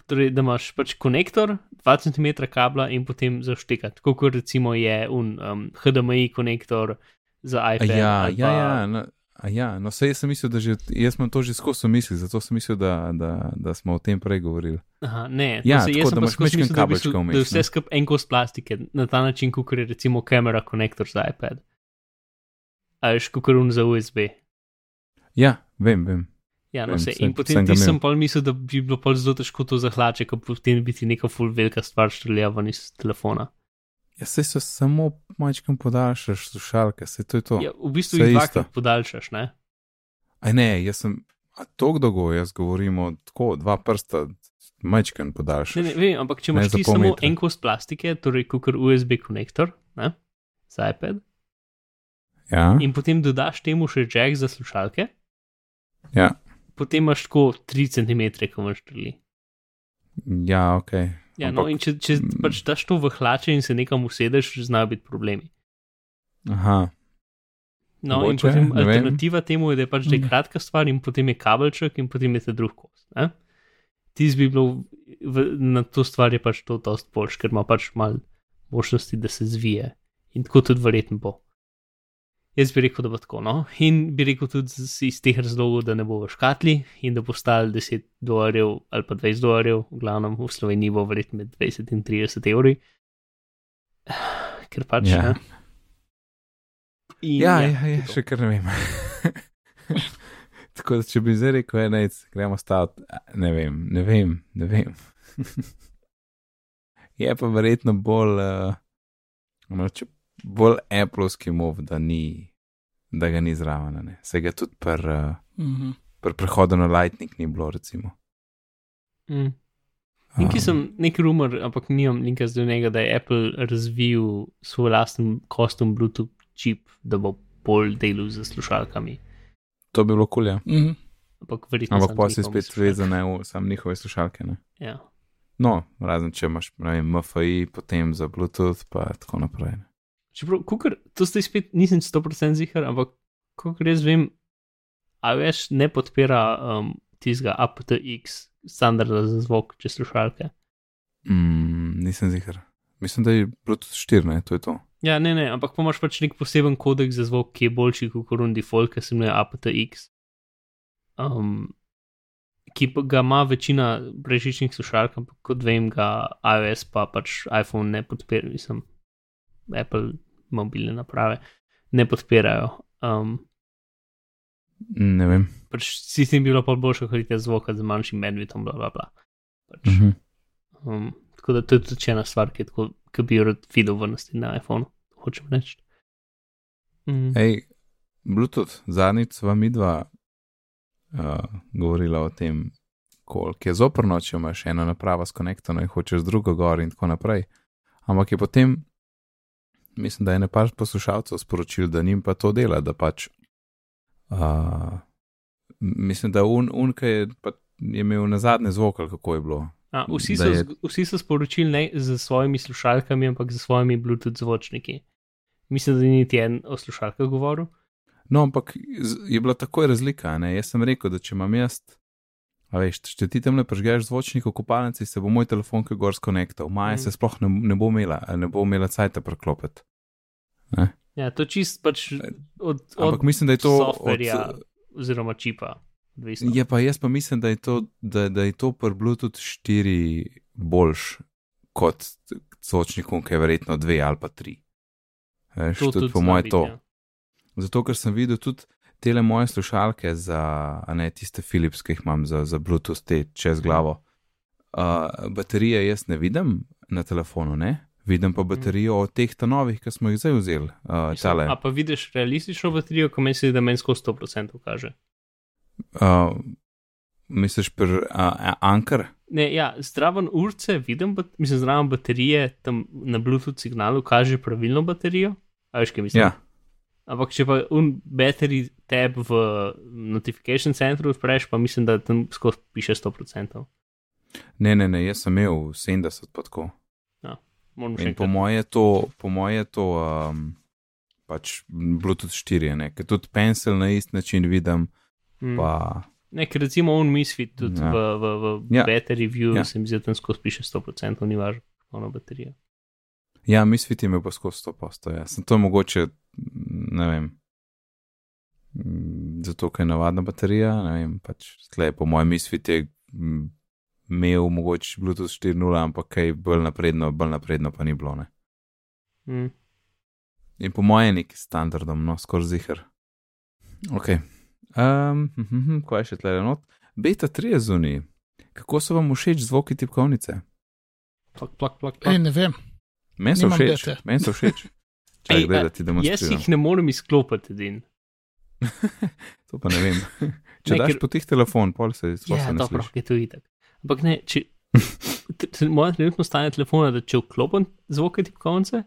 Speaker 1: Torej, da imaš pač konektor, 2 cm kabla in potem za štekati, kot recimo je un um, HDMI konektor za iPad.
Speaker 2: Ja, ja,
Speaker 1: pa-
Speaker 2: ja. No, ja, no sej sem mislil, da že, jaz sem to že skozi mislil, zato sem mislil, da, da, da smo o tem prej govorili.
Speaker 1: Aha, ne,
Speaker 2: Ja,
Speaker 1: to se,
Speaker 2: tako,
Speaker 1: jaz sem
Speaker 2: da
Speaker 1: pa
Speaker 2: imaš
Speaker 1: skozi mislil, da,
Speaker 2: kabelčka vmes,
Speaker 1: da je vse skupaj en kos plastike, na ta način, kot je recimo kamera konektor za iPad. Ali kot run za USB.
Speaker 2: Ja, vem, vem.
Speaker 1: Ja, no,
Speaker 2: Vem,
Speaker 1: se,
Speaker 2: sem-
Speaker 1: in potem
Speaker 2: sem
Speaker 1: ti sem pa mislil, da bi bilo pol zelo težko to zahlače, ker potem bi ti neka full velika stvar štreljala ven iz telefona.
Speaker 2: Ja, sej so samo majčkem podaljšaš slušalke, sej to je to.
Speaker 1: Ja, v bistvu
Speaker 2: Saj
Speaker 1: jih dvakrat podaljšaš, ne?
Speaker 2: Aj ne, jaz sem, a tok dolgo, jaz govorim o tako, dva prsta, majčken podaljšaš.
Speaker 1: Ne, ne, vem, ampak če imaš ti
Speaker 2: pol
Speaker 1: samo en kos plastike, torej kot USB konektor, ne? Za iPad,
Speaker 2: Ja,
Speaker 1: in potem dodaš temu še jack za slušalke,
Speaker 2: ja,
Speaker 1: potem imaš tako 3 cm, ko imaš štrli.
Speaker 2: ja, ok.
Speaker 1: Ja, no,
Speaker 2: Ampak-
Speaker 1: in če, če pač daš to v hlače in se nekam usedeš, znajo biti problemi.
Speaker 2: Aha,
Speaker 1: No, in
Speaker 2: Mogoče,
Speaker 1: potem
Speaker 2: ne vem.
Speaker 1: alternativa temu je, da je pač da je
Speaker 3: Mm.
Speaker 1: kratka stvar in potem je kabelček in potem je ta drug kos. Ne? Tis bi bilo, v, na to stvar je pač to dost boljš, ker ima pač malo možnosti, da se zvije. In tako tudi verjetno bo. Jaz bi rekel, da bo tako. No? In bi rekel tudi z- iz teh razlogov, da ne bo v škatli in da bo stal 10 dolarjev ali pa 20 dolarjev, v glavnem v Sloveniji bo verjetno med 20 in 30 evri. Ker pač.
Speaker 2: Ja.
Speaker 1: In,
Speaker 2: ja, ja,
Speaker 1: je
Speaker 2: ja
Speaker 1: to.
Speaker 2: še kar ne vem. [laughs] Tako da, če bi zdaj rekel, enajc, gremo staviti, ne vem, ne vem, ne vem. [laughs] je pa verjetno bolj, uh, bolj Appleovski mov, da, ni, da ga ni zraven. Se ga tudi pri uh,
Speaker 3: Mhm.
Speaker 2: pr prehodu na Lightning ni bilo, recimo.
Speaker 1: Mm. Nekaj
Speaker 2: Um,
Speaker 1: sem, nek rumor, ampak nimam linka do njega, da je Apple razvil svoj lasten custom Bluetooth čip, da bo bolj delal z slušalkami.
Speaker 2: To bi bilo kul, ja.
Speaker 3: Mhm.
Speaker 1: Ampak verjetno.
Speaker 2: Ampak pa si spet vezane v sam njihove slušalke. Ne?
Speaker 1: Ja.
Speaker 2: No, razen če imaš ne vem, MFI, potem za Bluetooth, pa tako naprej. Ne?
Speaker 1: Čeprav, kukor, to zdaj spet nisem 100% zihar, ampak kot res vem, iOS ne podpira um, tistega aptX standarda za zvok čez slušalke.
Speaker 2: Mm, nisem ziger. Mislim, da je Bluetooth 4, ne, to je to.
Speaker 1: Ja, ne, ne, ampak pa imaš pač nek poseben kodek za zvok, ki je boljši kot run default, ki se imenuje aptX. Um, ki ga ima večina brežičnih slušalk, ampak kot vem, ga iOS pa pač iPhone ne podpira, mislim, Apple mobilne naprave ne podpirajo. Um,
Speaker 2: Ne vem.
Speaker 1: pač sistem bi bilo pa boljša kvaliteta zvoka z manjšim bandwidthom, bla bla bla. Pač,
Speaker 2: Mhm.
Speaker 1: um, tako da to je tudi ena stvar, ki, je tako, ki bi jo rad videl vrnosti na iPhonu, hočem reči. Mm.
Speaker 2: Ej, Bluetooth, zadnjič sva mi dva uh, govorila o tem, koliko je zoprno, če imaš eno napravo s konektano in hočeš drugo gor in tako naprej. Ampak je potem, mislim, da je nekaj poslušalcev sporočil, da njim pa to dela, da pač. Uh, mislim, da un, unka je, pa, je imel na zadnje zvok, kako je bilo.
Speaker 1: A, vsi, so,
Speaker 2: je-
Speaker 1: vsi so sporočili ne z svojimi slušalkami, ampak z svojimi Bluetooth zvočniki. Mislim, da ni niti en o slušalkah govoril.
Speaker 2: No, ampak je bila takoj razlika. a Ne? Jaz sem rekel, da če imam jaz, a veš, če ti tam ne pržgeš zvočnik v kopalnici, se bo moj telefon kaj gor skonektal. Maja
Speaker 1: Mm.
Speaker 2: se sploh ne, ne bo imela, ne bo imela cajta preklopiti.
Speaker 1: Ja, to čist pač od,
Speaker 2: Ampak
Speaker 1: od
Speaker 2: mislim, da je to.
Speaker 1: softverja
Speaker 2: Od,
Speaker 1: oziroma čipa. Odvisno.
Speaker 2: je pa jaz pa mislim, da je to, da, da je to pri Bluetooth 4 boljš kot zvočnikom, ki je verjetno 2 ali pa 3. Veš,
Speaker 1: to
Speaker 2: tudi po
Speaker 1: zna
Speaker 2: moje
Speaker 1: biti,
Speaker 2: to.
Speaker 1: ja.
Speaker 2: Zato, ker sem videl tudi te moje slušalke, za, a ne tiste Philips, ki jih imam za, za Bluetooth, te čez glavo. Uh, baterije jaz ne vidim na telefonu, ne? vidim pa baterijo od teh novih, ki smo jih zdaj vzeli. Uh,
Speaker 1: Mislim, A pa vidiš realistično baterijo, ko misliš, da meni skozi 100% kaže.
Speaker 2: uh, misliš, pri uh, Anker?
Speaker 1: Ne, ja, zraven urce vidim, bat, mislim, zraven baterije tam na Bluetooth signalu kaže pravilno baterijo. A veš, kaj mislim?
Speaker 2: Ja,
Speaker 1: Ampak če pa un battery tab v notification centru odpreš, pa mislim, da tam skozi piše 100%.
Speaker 2: Ne, ne, ne, jaz sem imel 70 pa tako.
Speaker 1: Moram še
Speaker 2: po moje je to, po moje je to um, pač Bluetooth 4, ne, ker tudi pencil na isti način vidim,
Speaker 1: Mm.
Speaker 2: pa
Speaker 1: Ne, ker recimo un misfit tudi
Speaker 2: Ja.
Speaker 1: ja. v, v, v
Speaker 2: Ja.
Speaker 1: ja. battery view,
Speaker 2: Ja.
Speaker 1: ja. se mi zdi, da tam skozi piše 100%, ni važno, polno baterija.
Speaker 2: ja, misfit je imel pa skozi 100 posto, ja. Sem to mogoče, ne vem, mm, zato ker je navadna baterija, ne vem, pač tle po mojem misfit je mm, imel mogoče Bluetooth 4.0, ampak kaj bolj napredno, bolj napredno pa ni bilo, ne.
Speaker 1: Mm.
Speaker 2: In po mojem je neki standardom, no, skoraj zihar. Ok. Um, hm, kaj je še tle not? Beta 3 je zunaj. Kako so vam všeč zvoki tipkovnice?
Speaker 1: Plak, plak, plak,
Speaker 3: Ej,
Speaker 1: plak.
Speaker 3: ne vem.
Speaker 2: Meni so všeč. Meni so všeč. [laughs]
Speaker 1: Ej,
Speaker 2: gledaj,
Speaker 1: a,
Speaker 2: ti
Speaker 1: Jaz
Speaker 2: demonstriram.
Speaker 1: jih ne morem izklopiti, edin. [laughs]
Speaker 2: To pa ne vem. [laughs] Če
Speaker 1: Ne,
Speaker 2: daš
Speaker 1: ker-
Speaker 2: po tih telefon, pol se sploh
Speaker 1: Ja, dobro, je to itak. Ampak ne, če. [laughs] Moje trenutno stanje telefona, da če vklopim zvoke tipkovnice,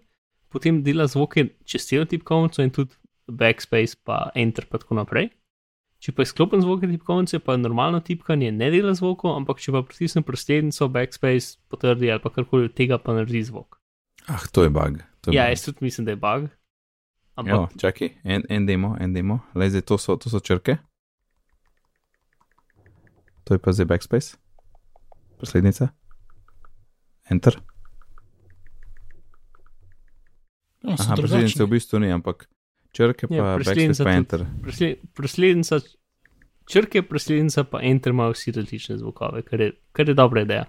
Speaker 1: potem dela zvoke čez celo tipkovnico in tudi backspace, pa enter, pa tako naprej. Če pa izklopim zvoke tipkovnice, pa normalno tipkanje ne dela zvokov, ampak če pa pritisnem proslednico, backspace potrdi ali pa karkoli od tega, pa naredi zvok.
Speaker 2: Ah, to je bug.
Speaker 1: Ja, jaz tudi mislim, da je bug.
Speaker 2: Jo,
Speaker 1: Ampak
Speaker 2: čakaj, en, en demo, en demo. Le zdaj to so, to so črke. To je pa zdaj backspace. Poslednica. Enter.
Speaker 3: No, so
Speaker 2: Aha,
Speaker 3: drugačni.
Speaker 2: v bistvu ni, ampak črke
Speaker 1: Ja,
Speaker 2: pa
Speaker 1: preslednica
Speaker 2: backspace pa enter.
Speaker 1: Proslednica, črke proslednica, pa enter imajo vsi različne zvokove, kar je, kar je dobra ideja.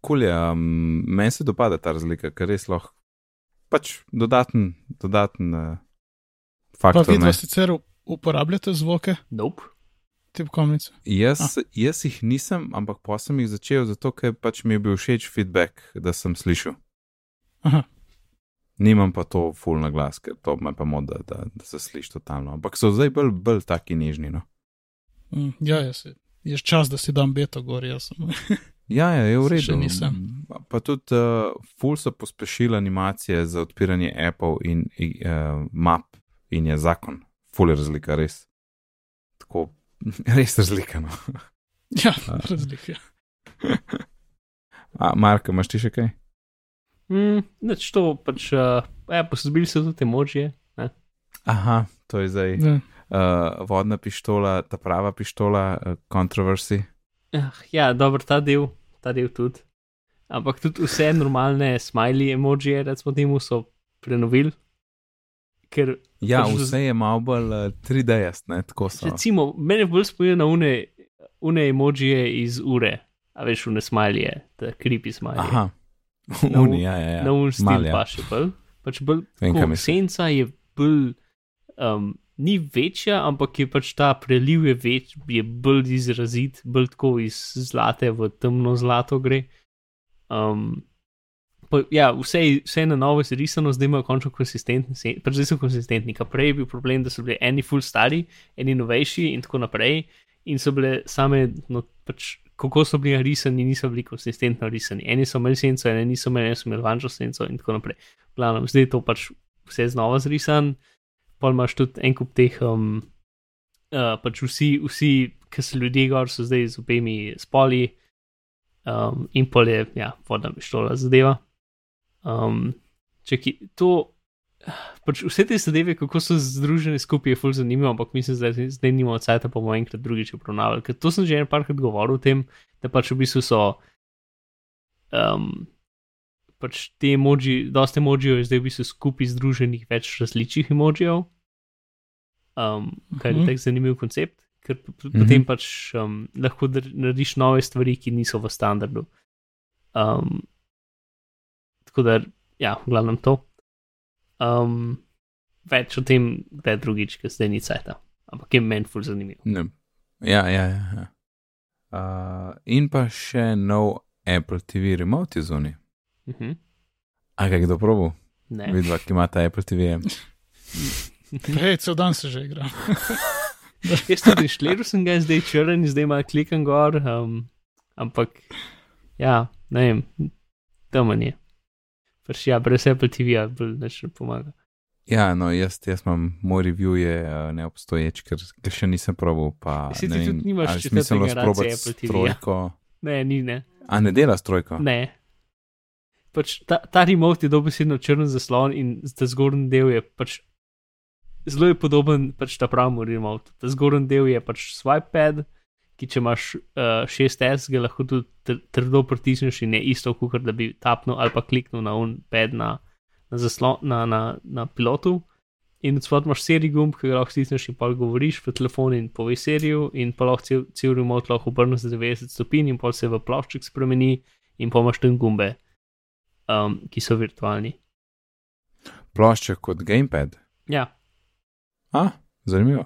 Speaker 2: Kul je, um, meni se dopada ta razlika, ker res lahko. Pač dodaten, dodaten uh,
Speaker 3: Pa
Speaker 2: faktor.
Speaker 3: vidva
Speaker 2: ne.
Speaker 3: sicer uporabljate zvoke
Speaker 1: Nope.
Speaker 3: tipkovnice.
Speaker 2: Jaz, jaz jih nisem, ampak pa sem jih začel, zato ker pač mi je bil všeč feedback, da sem slišal.
Speaker 3: Aha.
Speaker 2: Nimam pa to full na glas, ker to me pa mod, da, da, se sliši totalno. Ampak so zdaj bolj, bolj taki nežni. No.
Speaker 3: Mm, ja, jaz je čas, da si dam beto gor, jaz sem. [laughs]
Speaker 2: Ja, ja, je v redu.
Speaker 3: Še nisem.
Speaker 2: Pa tudi uh, full so pospešili animacije za odpiranje Apple in uh, map in je zakon. Full je razlika, res. Tako, [laughs] res razlika. No. [laughs]
Speaker 3: Ja, razlike.
Speaker 2: A, Marko, imaš ti še kaj?
Speaker 1: Mm, Neč to pač, uh, ja, posodobili so tudi emožije.
Speaker 2: Aha, to je zdaj
Speaker 3: Ja.
Speaker 2: uh, vodna pištola, ta prava pištola, uh, controversy.
Speaker 1: Ah, Ja, dobro, ta del, ta del tudi. Ampak tudi vse normalne smiley emožije, recimo temu, so prenovili. Ker
Speaker 2: Ja,
Speaker 1: Pač
Speaker 2: vse je malo bolj uh, 3D-jast, ne, tako so.
Speaker 1: recimo, mene bolj spominja na une, une emožije iz ure, a veš, une smileyje, te creepy smileyje.
Speaker 2: Aha,
Speaker 1: Na
Speaker 2: uni, ja, ja. ja.
Speaker 1: na un stil
Speaker 2: Mal, ja.
Speaker 1: pa še bolj. Pač bolj tako, senca je bolj, um, ni večja, ampak je pač ta preliv je, več, je bolj izrazit, bolj tako iz zlate v temno zlato gre. Um, pa, ja, vse, je- vse je na novo izrisano, zdaj imajo končno konsistentni, pač zdaj so konsistentni. Prej je bil problem, da so bili eni full stari, eni novejši in tako naprej. In so bile same, no, pač, kako so bili risani, niso bili konsistentno risani. Eni so imeli senco, eni niso imeli, eni so imeli vanjšo senco in tako naprej. Glavno, zdaj je to pač vse znova zrisan, pa imaš tudi en kup teh, um, uh, pač vsi, vsi ki so ljudje gor, so zdaj z obemi spoli, um, in pol je, ja, vodna pištola zadeva. Um, čaki, to, pač vse te zadeve, kako so združene skupaj, je fully zanimivo, ampak mislim, da zdaj, nimamo cajt, pa bomo enkrat drugič obravnavali. Ker to sem že en parkrat govoril o tem, da pač v bistvu so. Um, pač te emoji, dosta emojijev je zdaj v bistvu skupaj združenih več različnih emojijev, um, kar je
Speaker 3: Mhm.
Speaker 1: tak zanimiv koncept, ker
Speaker 2: Mhm.
Speaker 1: potem pač um, lahko narediš nove stvari, ki niso v standardu. Um, tako da, ja, v glavnem to. Um, več o tem, kdaj drugič, ker zdaj ni cajta. Ampak je meni ful zanimiv.
Speaker 2: Ne. Ja, ja, ja. ja. Uh, in pa še nov Apple TV remote je zunaj.
Speaker 1: Uh -huh.
Speaker 2: A kaj kdo probo?
Speaker 1: Ne.
Speaker 2: Vidva, ki ima ta Apple TV.
Speaker 3: Hej, cel dan se že igra. [laughs]
Speaker 1: Jaz tudi inštaliral sem ga, zdaj črn, zdaj ima klikam gor, um, ampak ja, ne vem, tam je. Pač ja, brez Apple TV-ja bolj nič ne pomaga.
Speaker 2: Ja, no, jaz, jaz imam, moj review je uh, neobstoječ, ker, ker še nisem proval. Pa,
Speaker 1: Saj ti
Speaker 2: vem,
Speaker 1: tudi nimaš
Speaker 2: ali je
Speaker 1: četvrte
Speaker 2: smiselno
Speaker 1: generacije
Speaker 2: sprobati
Speaker 1: Apple
Speaker 2: s
Speaker 1: TV-ja.
Speaker 2: trojko.
Speaker 1: Ne, ni ne.
Speaker 2: A ne dela s trojko?
Speaker 1: Ne. Pač ta, ta remote je dobesedno črn zaslon in ta zgornji del je pač zelo je podoben pač ta pravemu remote. Ta zgornji del je pač swipe pad, ki če imaš uh, 6S, ga lahko tudi tr trdo pritisneš in je isto, kot da bi tapnil ali pa kliknil na un pad na, na, zaslon, na, na, na pilotu. In od spodaj imaš seri gumb, ki ga lahko stisneš in pa govoriš v telefon in poveš serijo, in pa lahko cel, cel remote lahko obrneš za 90 stopinj in pa se v plošček spremeni in pa imaš tam gumbe, um, ki so virtualni.
Speaker 2: Plošček kot gamepad.
Speaker 1: Ja,
Speaker 2: A, zanimivo.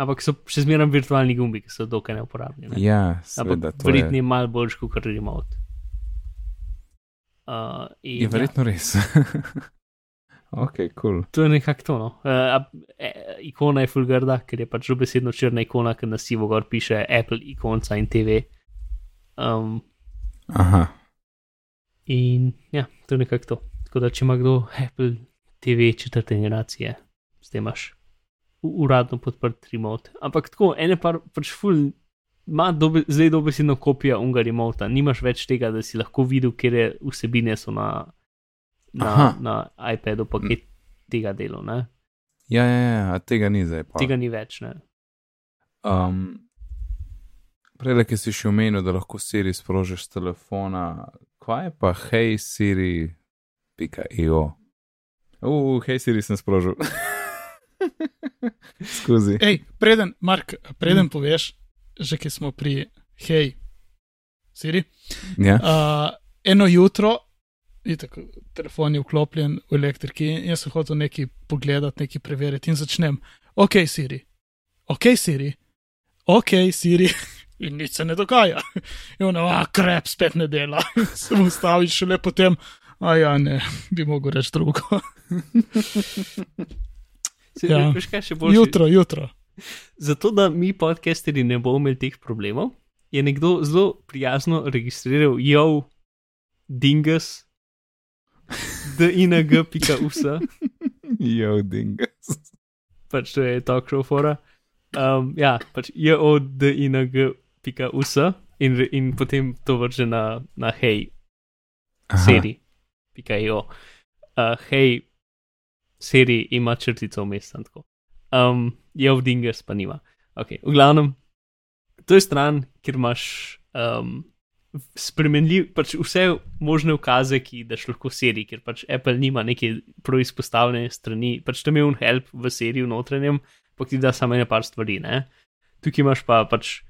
Speaker 1: ampak so še zmeraj virtualni gumbi, ki so dokaj neuporabni. Ne?
Speaker 2: Ja, seveda.
Speaker 1: ampak
Speaker 2: to
Speaker 1: verjetno
Speaker 2: Je,
Speaker 1: malo boljši kot remote. Uh, in,
Speaker 2: je verjetno res. [laughs] ok, kul. Cool.
Speaker 1: Ja, to je nekako to. No. Uh, e, ikona je fulgarda, ker je pač dobesedno črna ikona, ki na sivo gor piše Apple ikonca in TV. Um,
Speaker 2: Aha.
Speaker 1: In ja, to je nekako to. Tako da, če ima kdo Apple TV četrte generacije, s tem imaš uradno podprt remote. Ampak tako, ene pa pač ful. Ma dobe, zdaj dobesedno kopija unga remota, nimaš več tega, da si lahko videl, kje vsebine so na, na,
Speaker 2: Aha.
Speaker 1: na iPadu, pa kje tega delo. Ne?
Speaker 2: Ja, ja, ja, tega ni zdaj. Pa.
Speaker 1: Tega ni več. Ne?
Speaker 2: Um, Prej, ki si še omenil, da lahko Siri sprožiš telefona, kaj je pa hej Siri, pika io. Uf, hej Siri sem sprožil. [laughs] Skozi.
Speaker 3: Ej, preden, Mark, preden poveš, že ki smo pri hej, Siri.
Speaker 2: Ja.
Speaker 3: Uh, eno jutro, itak, telefon je vklopljen v elektriki, in jaz sem hotel nekaj pogledati, nekaj preveriti in začnem. Ok, Siri, ok, Siri, ok, Siri. [laughs] In nič se ne dogaja. [laughs] In ono, a krep, spet ne dela. [laughs] Se mu ustavi šele potem, a ja, ne, bi mogel reči drugo. [laughs]
Speaker 1: Se,
Speaker 3: Ja.
Speaker 1: Veš kaj še bolj?
Speaker 3: Jutro, jutro.
Speaker 1: Zato, da mi podcasteri ne bomo imeli teh problemov, je nekdo zelo prijazno registriral jo, dingus, ding.us,
Speaker 2: Jo, dingas.
Speaker 1: pač to je talk show fora. Um, ja, pač jo, ding.us in, re- in potem to vrže na, na hej, seri, pika jo. Uh, hej, seri ima črtico vmes, tako. Um, jo, dingus pa nima. Ok, v glavnem, to je stran, kjer imaš um, spremenljiv, pač vse možne ukaze, ki daš lahko v seriji, ker pač Apple nima neke proizpostavljene strani, pač tam je un help v seriji v notranjem, pa ti da samo ene par stvari, ne. Tukaj imaš pa pač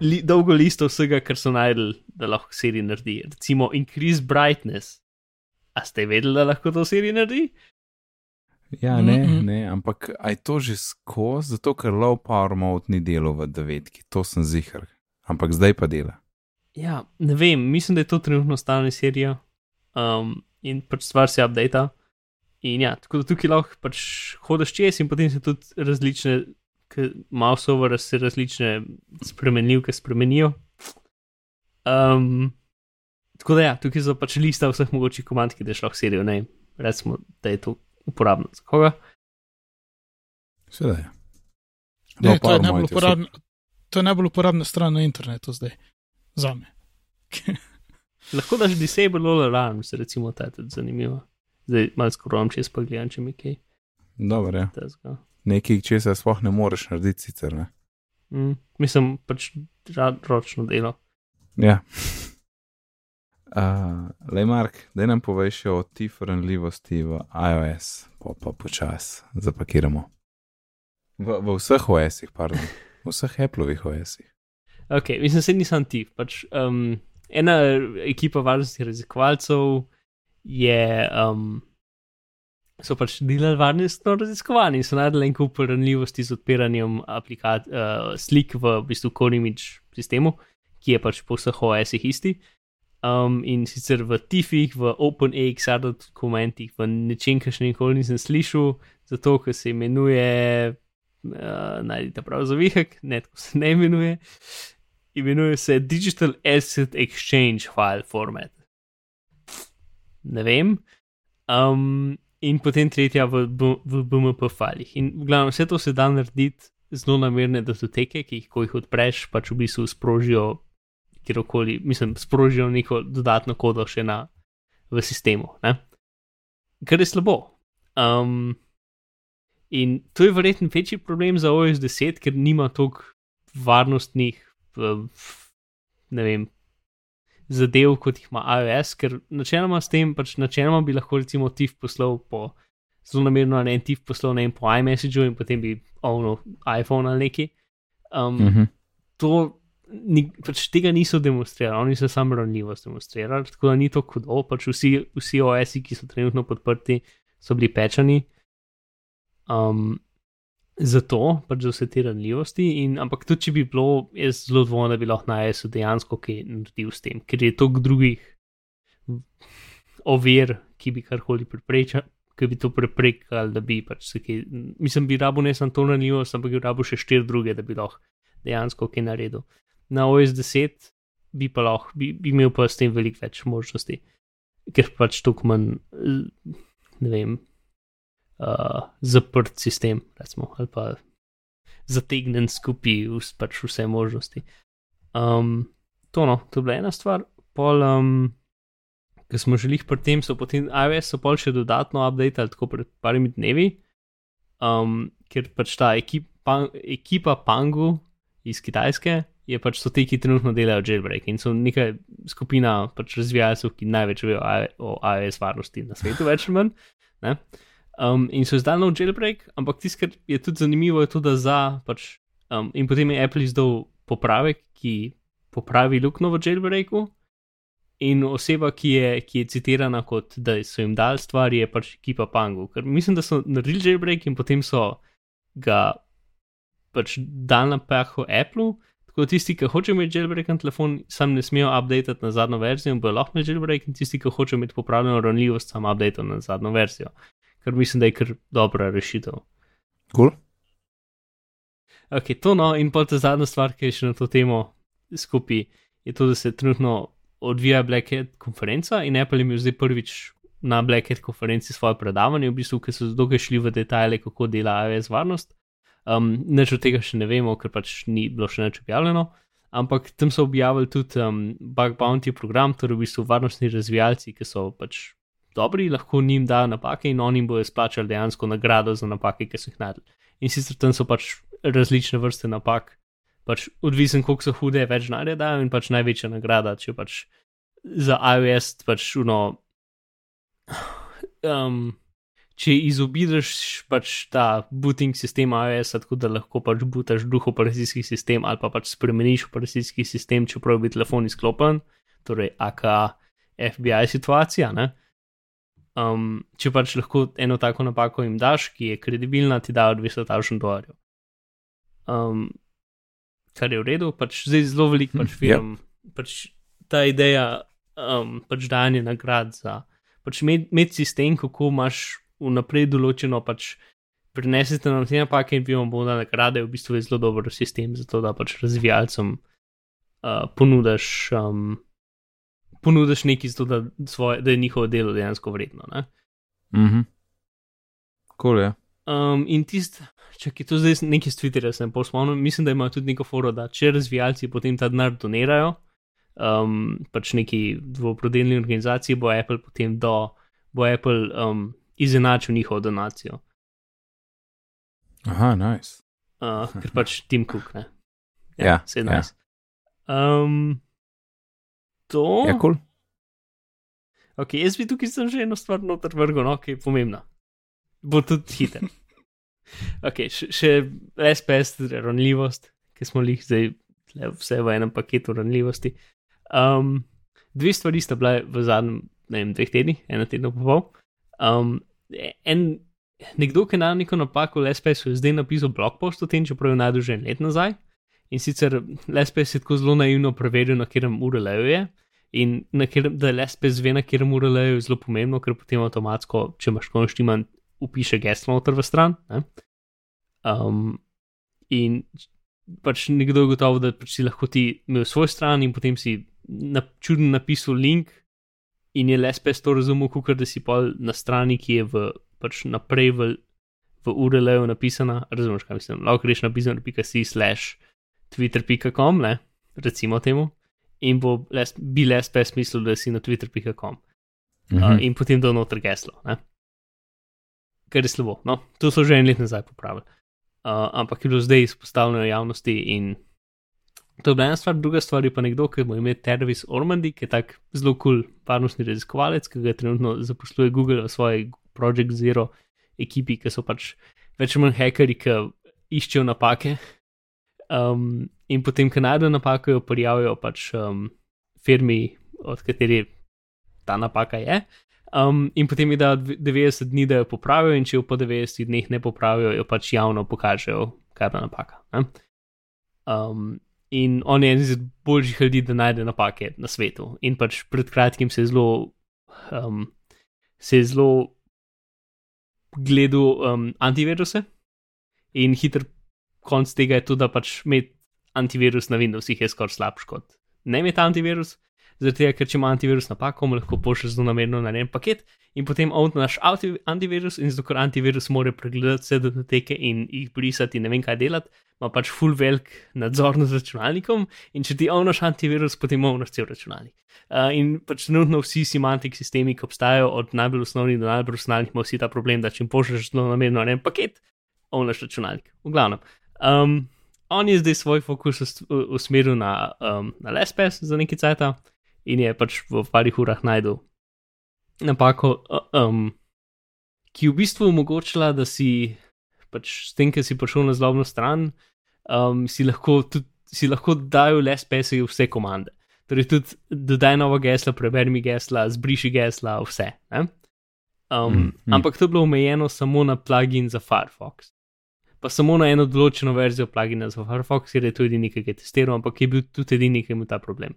Speaker 1: li, dolgo listo vsega, kar so najdel, da lahko seriji naredi. Recimo increase brightness. A ste vedeli, da lahko to seriji naredi?
Speaker 2: Ja, ne,
Speaker 3: Mhm.
Speaker 2: ne, ampak aj to že skozi, zato ker low power mode ni delal v devetki, to sem zihar. Ampak zdaj pa dela.
Speaker 1: Ja, ne vem, mislim, da je to trenutno stalna serija um, in pač stvar se updata. In ja, tako da tukaj lahko pač hodiš čez in potem se tudi različne, mouse over se različne spremenljivke spremenijo. Um, tako da ja, tukaj so pač lista vseh mogočih komand, ki daš lahko serijo, ne, recimo, da je to uporabno za koga.
Speaker 2: Seveda je.
Speaker 3: Ne,
Speaker 2: Low
Speaker 3: to, je najbolj uporabna, to je najbolj uporabna stran na internetu zdaj. Za me. [laughs]
Speaker 1: Lahko daš disable all alarms, recimo, ta je tudi zanimivo. Zdaj malo skoro čez pa gledam, če mi kaj
Speaker 2: Dobro, ja.
Speaker 1: tezga.
Speaker 2: Nekaj, česar sploh ne moreš narediti, sicer ne.
Speaker 1: Mm, mislim, pač ročno delo.
Speaker 2: Ja. [laughs] Uh, Le Mark, da nam povej še o TIF ranljivosti v iOS, pa pa počas zapakiramo. V, v vseh OS-ih, pardon, v vseh Appleovih OS-ih.
Speaker 1: Ok, mislim, se nisem tiv. Pač, um, ena ekipa varnostnih raziskovalcev je. Um, so pač delali varnostno raziskovanje in so najdeli en kup ranljivosti z odpiranjem aplikat, uh, slik v, bistvu image sistemu, ki je pač po vseh OS-ih isti. Um, in sicer v TIF-ih, v OpenAXR dokumentih, v nečem, kar še nikoli nisem slišal, zato ker se imenuje, uh, najdite prav za vihek, ne tako se ne imenuje, imenuje se Digital Asset Exchange File Format. Ne vem. Um, in potem tretja v, v BMP filih. In v glavnem vse to se da narediti zelo namerne datoteke, ki jih, ko jih odpreš, pač v bistvu sprožijo kjerkoli, mislim, sprožijo neko dodatno kodo še na, v sistemu. Ne? Kar je slabo. Um, in to je verjetno večji problem za OS 10, ker nima toliko varnostnih, ne vem, zadev, kot jih ima iOS, ker načeloma s tem, pač načeloma bi lahko recimo TIF poslal po zelo namerno na en TIF poslal ne vem, po iMessageu in potem bi ovno iPhone ali neki. Um,
Speaker 2: Mhm.
Speaker 1: to ni, pač tega niso demonstrirali, oni so samo ranljivost demonstrirali, tako da ni to hudo, pač vsi, vsi OS-i, ki so trenutno podprti, so bili pečani. Um, zato, pač za vse te ranljivosti, in, ampak tudi če bi bilo, jaz zelo dvomim, da bi lahko na AS-u dejansko kaj naredil s tem, ker je toliko drugih ovir, ki bi karkoli preprečali. Ki bi to preprečkali, da bi pač se kaj, mislim, bi rabo ne samo to ranljivost, ampak bi rabo še štiri druge, da bi lahko dejansko kaj naredil. Na OS 10 bi pa lahko, bi, bi imel pa s tem veliko več možnosti, ker pač tukaj manj, ne vem, uh, zaprt sistem, recimo, ali pa zategnen skupaj pač vse možnosti. Um, to no, to je bila ena stvar. Pol, um, ki smo želeli pri tem, so potem iOS so pol še dodatno updated, tako pred parimi dnevi, um, ker pač ta ekipa, ekipa Pangu iz Kitajske je pač so ti, ki trenutno delajo jailbreak in so neka skupina pač razvijalcev, ki največ vejo o iOS varnosti na svetu, več ali manj. Ne? Um, in so izdali nov jailbreak, ampak tisto, kar je tudi zanimivo, je to, da za pač. Um, in potem je Apple izdal popravek, ki popravi luknjo v jailbreaku. In oseba, ki je, ki je citirana kot da so jim dali stvar, je pač ekipa Pangu. Ker mislim, da so naredili jailbreak in potem so ga pač dali na pahu Apple. Tako da tisti, ki hočejo imeti jailbreak na telefon, sam ne smejo updatati na zadnjo verzijo in bojo lahko imeli jailbreak, in tisti, ki hočejo imeti popravljeno ranljivost, sam update na zadnjo verzijo. Ker mislim, da je kar dobra rešitev.
Speaker 2: Cool.
Speaker 1: Ok, to no, in pa ta zadnja stvar, ki je še na to temo skupaj, je to, da se trenutno odvija Black Hat konferenca in Apple je imel zdaj prvič na Black Hat konferenci svoje predavanje, v bistvu, ki so dolgo šli v detajle, kako dela iOS varnost. Um, Neč od tega še ne vemo, ker pač ni bilo še nič objavljeno, ampak tam so objavili tudi um, Bug Bounty program, torej v bistvu varnostni razvijalci, ki so pač dobri, lahko njim dajo napake in oni bodo splačali dejansko nagrado za napake, ki so jih naredili. In sicer tam so pač različne vrste napak, pač odvisen, koliko so hude, več denarja dajo in pač največja nagrada, če pač za iOS pač uno. Um, če izobideš pač ta booting sistem iOS, tako da lahko pač butaš drug operacijski sistem ali pa pač spremeniš operacijski sistem, čeprav bi telefon izklopen, torej AKA FBI situacija, ne. Um, če pač lahko eno tako napako jim daš, ki je kredibilna, ti dajo 200 tisoč dolarjev. Um, kar je v redu, pač zdaj zelo veliko pač
Speaker 2: Hm,
Speaker 1: firm, pač ta ideja um, pač dajanja nagrad za pač imeti med sistem, kako imaš vnaprej določeno, pač prinesete nam te napake in vi vam dali nagrade, v bistvu je zelo dober sistem za to, da pač razvijalcem uh, ponudaš. Um, Ponudiš nekaj, zato da, svoje, da je njihovo delo dejansko vredno. Ne?
Speaker 2: Mhm. Cool, ja.
Speaker 1: Um, in tisti, če je to zdaj nekaj s Twitterja, sem pol spomnil, mislim, da imajo tudi neko foro, da če razvijalci potem ta denar donirajo, um, pač neki dvoprodelni organizaciji, bo Apple potem do, bo Apple um, izenačil njihovo donacijo.
Speaker 2: Aha, nice.
Speaker 1: Uh, [laughs] ker pač Tim Cook, ne.
Speaker 2: Ja, ja.
Speaker 1: nas. Um, to.
Speaker 2: Ja, cool.
Speaker 1: Ok, jaz bi tukaj sem že eno stvar noter vrgel, no, ki je pomembna. Bo tudi hiter. [laughs] Ok, še, še SPS, ranljivost, ki smo jih zdaj vse v enem paketu ranljivosti. Um, dve stvari sta bile v zadnjem, ne vem, dveh tednih, eno tedno pa pol. Um, en, nekdo, ki je na neko napako v SPS-u, je zdaj napisal blog post o tem, čeprav je najdel že en let nazaj. In sicer SPS je tako zelo naivno preveril, na katerem URL-ju je. In na katerem, da LSPS ve, na katerem URL-ju je zelo pomembno, ker potem avtomatsko, če imaš konštiman, upiše geslo noter v stran. Ne? Um, in pač nekdo je gotovo, da pač si lahko ti imel svoj stran in potem si na, čudno napisal link in je LSPS to razumel, kot da si pa na strani, ki je v pač naprej v, v URL-u napisana, razumeš, kaj mislim, lahko greš na bizarno.si slash twitter.com, ne, recimo temu, in bo les, bi LSPS mislil, da si na twitter.com.
Speaker 2: Mhm.
Speaker 1: Uh, in potem do noter geslo, ne. Kar je slabo. No, to so že en let nazaj popravili. Uh, ampak je bilo zdaj izpostavljeno javnosti in to je bila ena stvar, druga stvar je pa nekdo, ki mu ime Tervis Ormandi, ki je tak zelo kul cool varnostni raziskovalec, ki ga trenutno zaposluje Google v svoji Project Zero ekipi, ki so pač več ali manj hekeri, ki iščejo napake. Um, in potem, ko najdejo napako, jo prijavijo pač um, firmi, od kateri ta napaka je. Um, in potem je da 90 dni, da jo popravijo, in če jo po 90 dneh ne popravijo, jo pač javno pokažejo, kaj je bila napaka. ne. Um, in on je eden izmed boljših ljudi, da najde napake na svetu. In pač pred kratkim se je zelo, um, se je zelo gledal um, antiviruse in hiter konc tega je tudi, da pač imeti antivirus na Windowsih je skoraj slabš kot ne imeti antivirus. Tega, ker če ima antivirus napako, mu lahko pošlje zelo namerno na en paket in potem anti- antivirus in zato, ker antivirus more pregledati vse datoteke in jih brisati ne vem kaj delati, ima pač full velik nadzor nad računalnikom in če ti ovnaš antivirus, potem ovnaš cel računalnik. Uh, in pač trenutno vsi semantik sistemi, ki obstajajo, od najbolj osnovnih do najbolj profesionalnih, ima vsi ta problem, da če jim pošlješ zelo namerno na en paket, ovnaš računalnik. V glavnem. Um, on je zdaj svoj fokus usmeril na, um, na LSPS za nekaj cajta in je pač v parih urah najdel napako, uh, um, ki je v bistvu omogočila, da si pač s tem, ker si prišel na zlobno stran, um, si lahko tudi. Si lahko dajo LSPS-i vse komande. Torej, tudi dodaj novo geslo, preberi mi gesla, zbriši gesla, vse. Ne? Um,
Speaker 2: mm,
Speaker 1: mm. Ampak to je bilo omejeno samo na plugin za Firefox. Pa samo na eno določeno verzijo plugina za Firefox, ker je to edini, ki ga je testiral, ampak je bil tudi edini, ki je imel ta problem.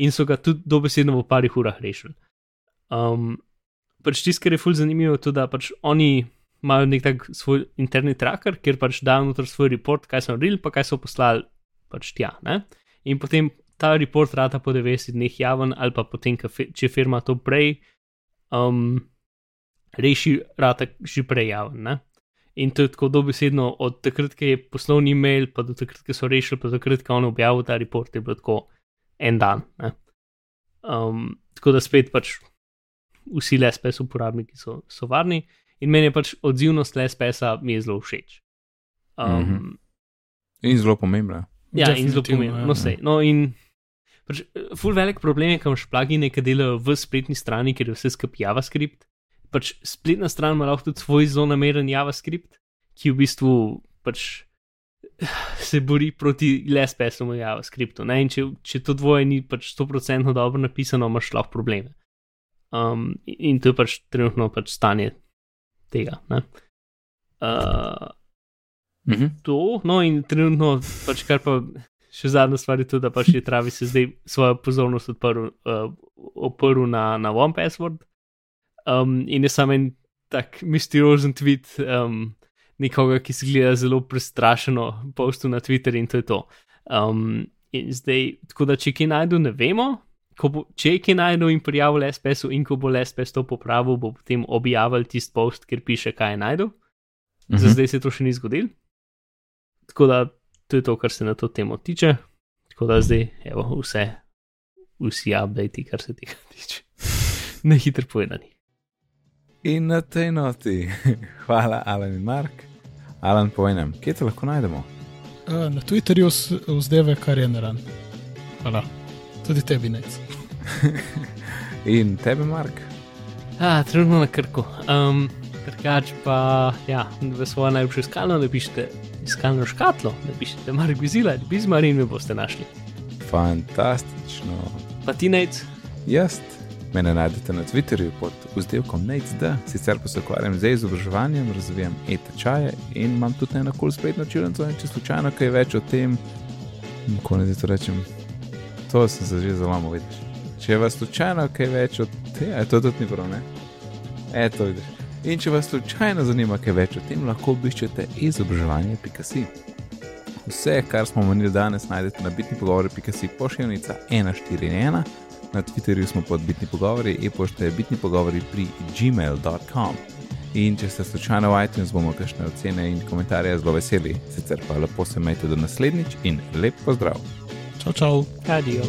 Speaker 1: In so ga tudi dobesedno v parih urah rešili. Um, pač tisto, kar je fulj zanimivo, je to, da pač oni imajo nek tak svoj interni tracker, kjer pač dajo noter svoj report, kaj so naredili, pa kaj so poslali pač tja. Ne? In potem ta report rata po 90 dneh javen, ali pa potem, če firma to prej um, reši, rata že prej javen. Ne? In to je tako dobesedno od takrat, ko je poslovni e-mail, pa do takrat, ko so rešili, pa do takrat, ko je on objavil ta report, je bilo tako en dan. Ne? Um, tako da spet pač vsi LSPS uporabniki so, so varni in meni je pač odzivnost LSPS-a mi je zelo všeč. Um, mm. -hmm.
Speaker 2: In zelo pomembno.
Speaker 1: Ja, in zelo
Speaker 3: Definitivno,
Speaker 1: pomembno.
Speaker 3: ja.
Speaker 1: No, sej, no, in pač, eh, ful velik problem je, ko imaš plugine, ki delajo v spletni strani, ker je vse skupaj JavaScript. Pač spletna stran ima lahko tudi svoj zelo nameren JavaScript, ki v bistvu pač [sighs] se bori proti LSPS-u in JavaScriptu. Ne? In če, če to dvoje ni pač 100% dobro napisano, imaš lahko probleme. Um, in to je pač trenutno pač stanje tega. ne. Uh,
Speaker 2: Mhm.
Speaker 1: to, no in trenutno, pač kar pa še zadnja stvar je to, da pač je Travis zdaj svojo pozornost odprl, uh, oprl na, na One Password. Um, in je samo en tak misteriozen tweet um, nekoga, ki se gleda zelo prestrašeno, postu na Twitter in to je to. Um, in zdaj, tako da če kaj najdu, ne vemo. Bo, če je kaj najdel in prijavil SPS-u, in ko bo SPS to popravil, bo potem objavil tisti post, kjer piše, kaj je najdel.
Speaker 2: Mhm.
Speaker 1: Za zdaj se to še ni zgodilo. Tako da to je to, kar se na to temo tiče. Tako da zdaj, evo, vse, vsi updati, kar se tega tiče. [laughs] Na hitro povedani.
Speaker 2: In na tej noti, [laughs] hvala Alan in Mark. Alan, povej nam, kje te lahko najdemo?
Speaker 3: Uh, na Twitterju vzdeve, kar je naran. Hvala. Tudi tebi nec. [laughs]
Speaker 2: In tebe, Mark.
Speaker 1: A, trenutno na krku. Um, Drugač pa, ja, v svojo najljubšo iskalno napišite iskalno škatlo, napišite Mark Bizila, Bizmar in me boste našli.
Speaker 2: Fantastično.
Speaker 1: Pa ti nec,
Speaker 2: Jaz, mene najdete na Twitterju pod vzdevkom NateSD, sicer pa se ukvarjam z izobraževanjem, razvijam e-tečaje in imam tudi eno kul spletno čilnico če slučajno kaj več o tem, kako naj to rečem, to sem se že zelo vidiš. Če vas slučajno kaj več o tem, je to tudi ni prav, ne? E, to vidiš. In če vas slučajno zanima kaj več o tem, lahko obiščete izobraževanje.si. Vse, kar smo omenili danes, najdete na bitni pogovori.si pošiljnica 141. Na Twitterju smo pod bitni pogovori, e-pošta je bitni pogovori pri gmail.com. In če ste slučajno v iTunes, bomo kakšne ocene in komentarje zelo veseli. Sicer pa lepo se majte do naslednjič in lep pozdrav.
Speaker 3: Čau, čau.
Speaker 1: Adijo.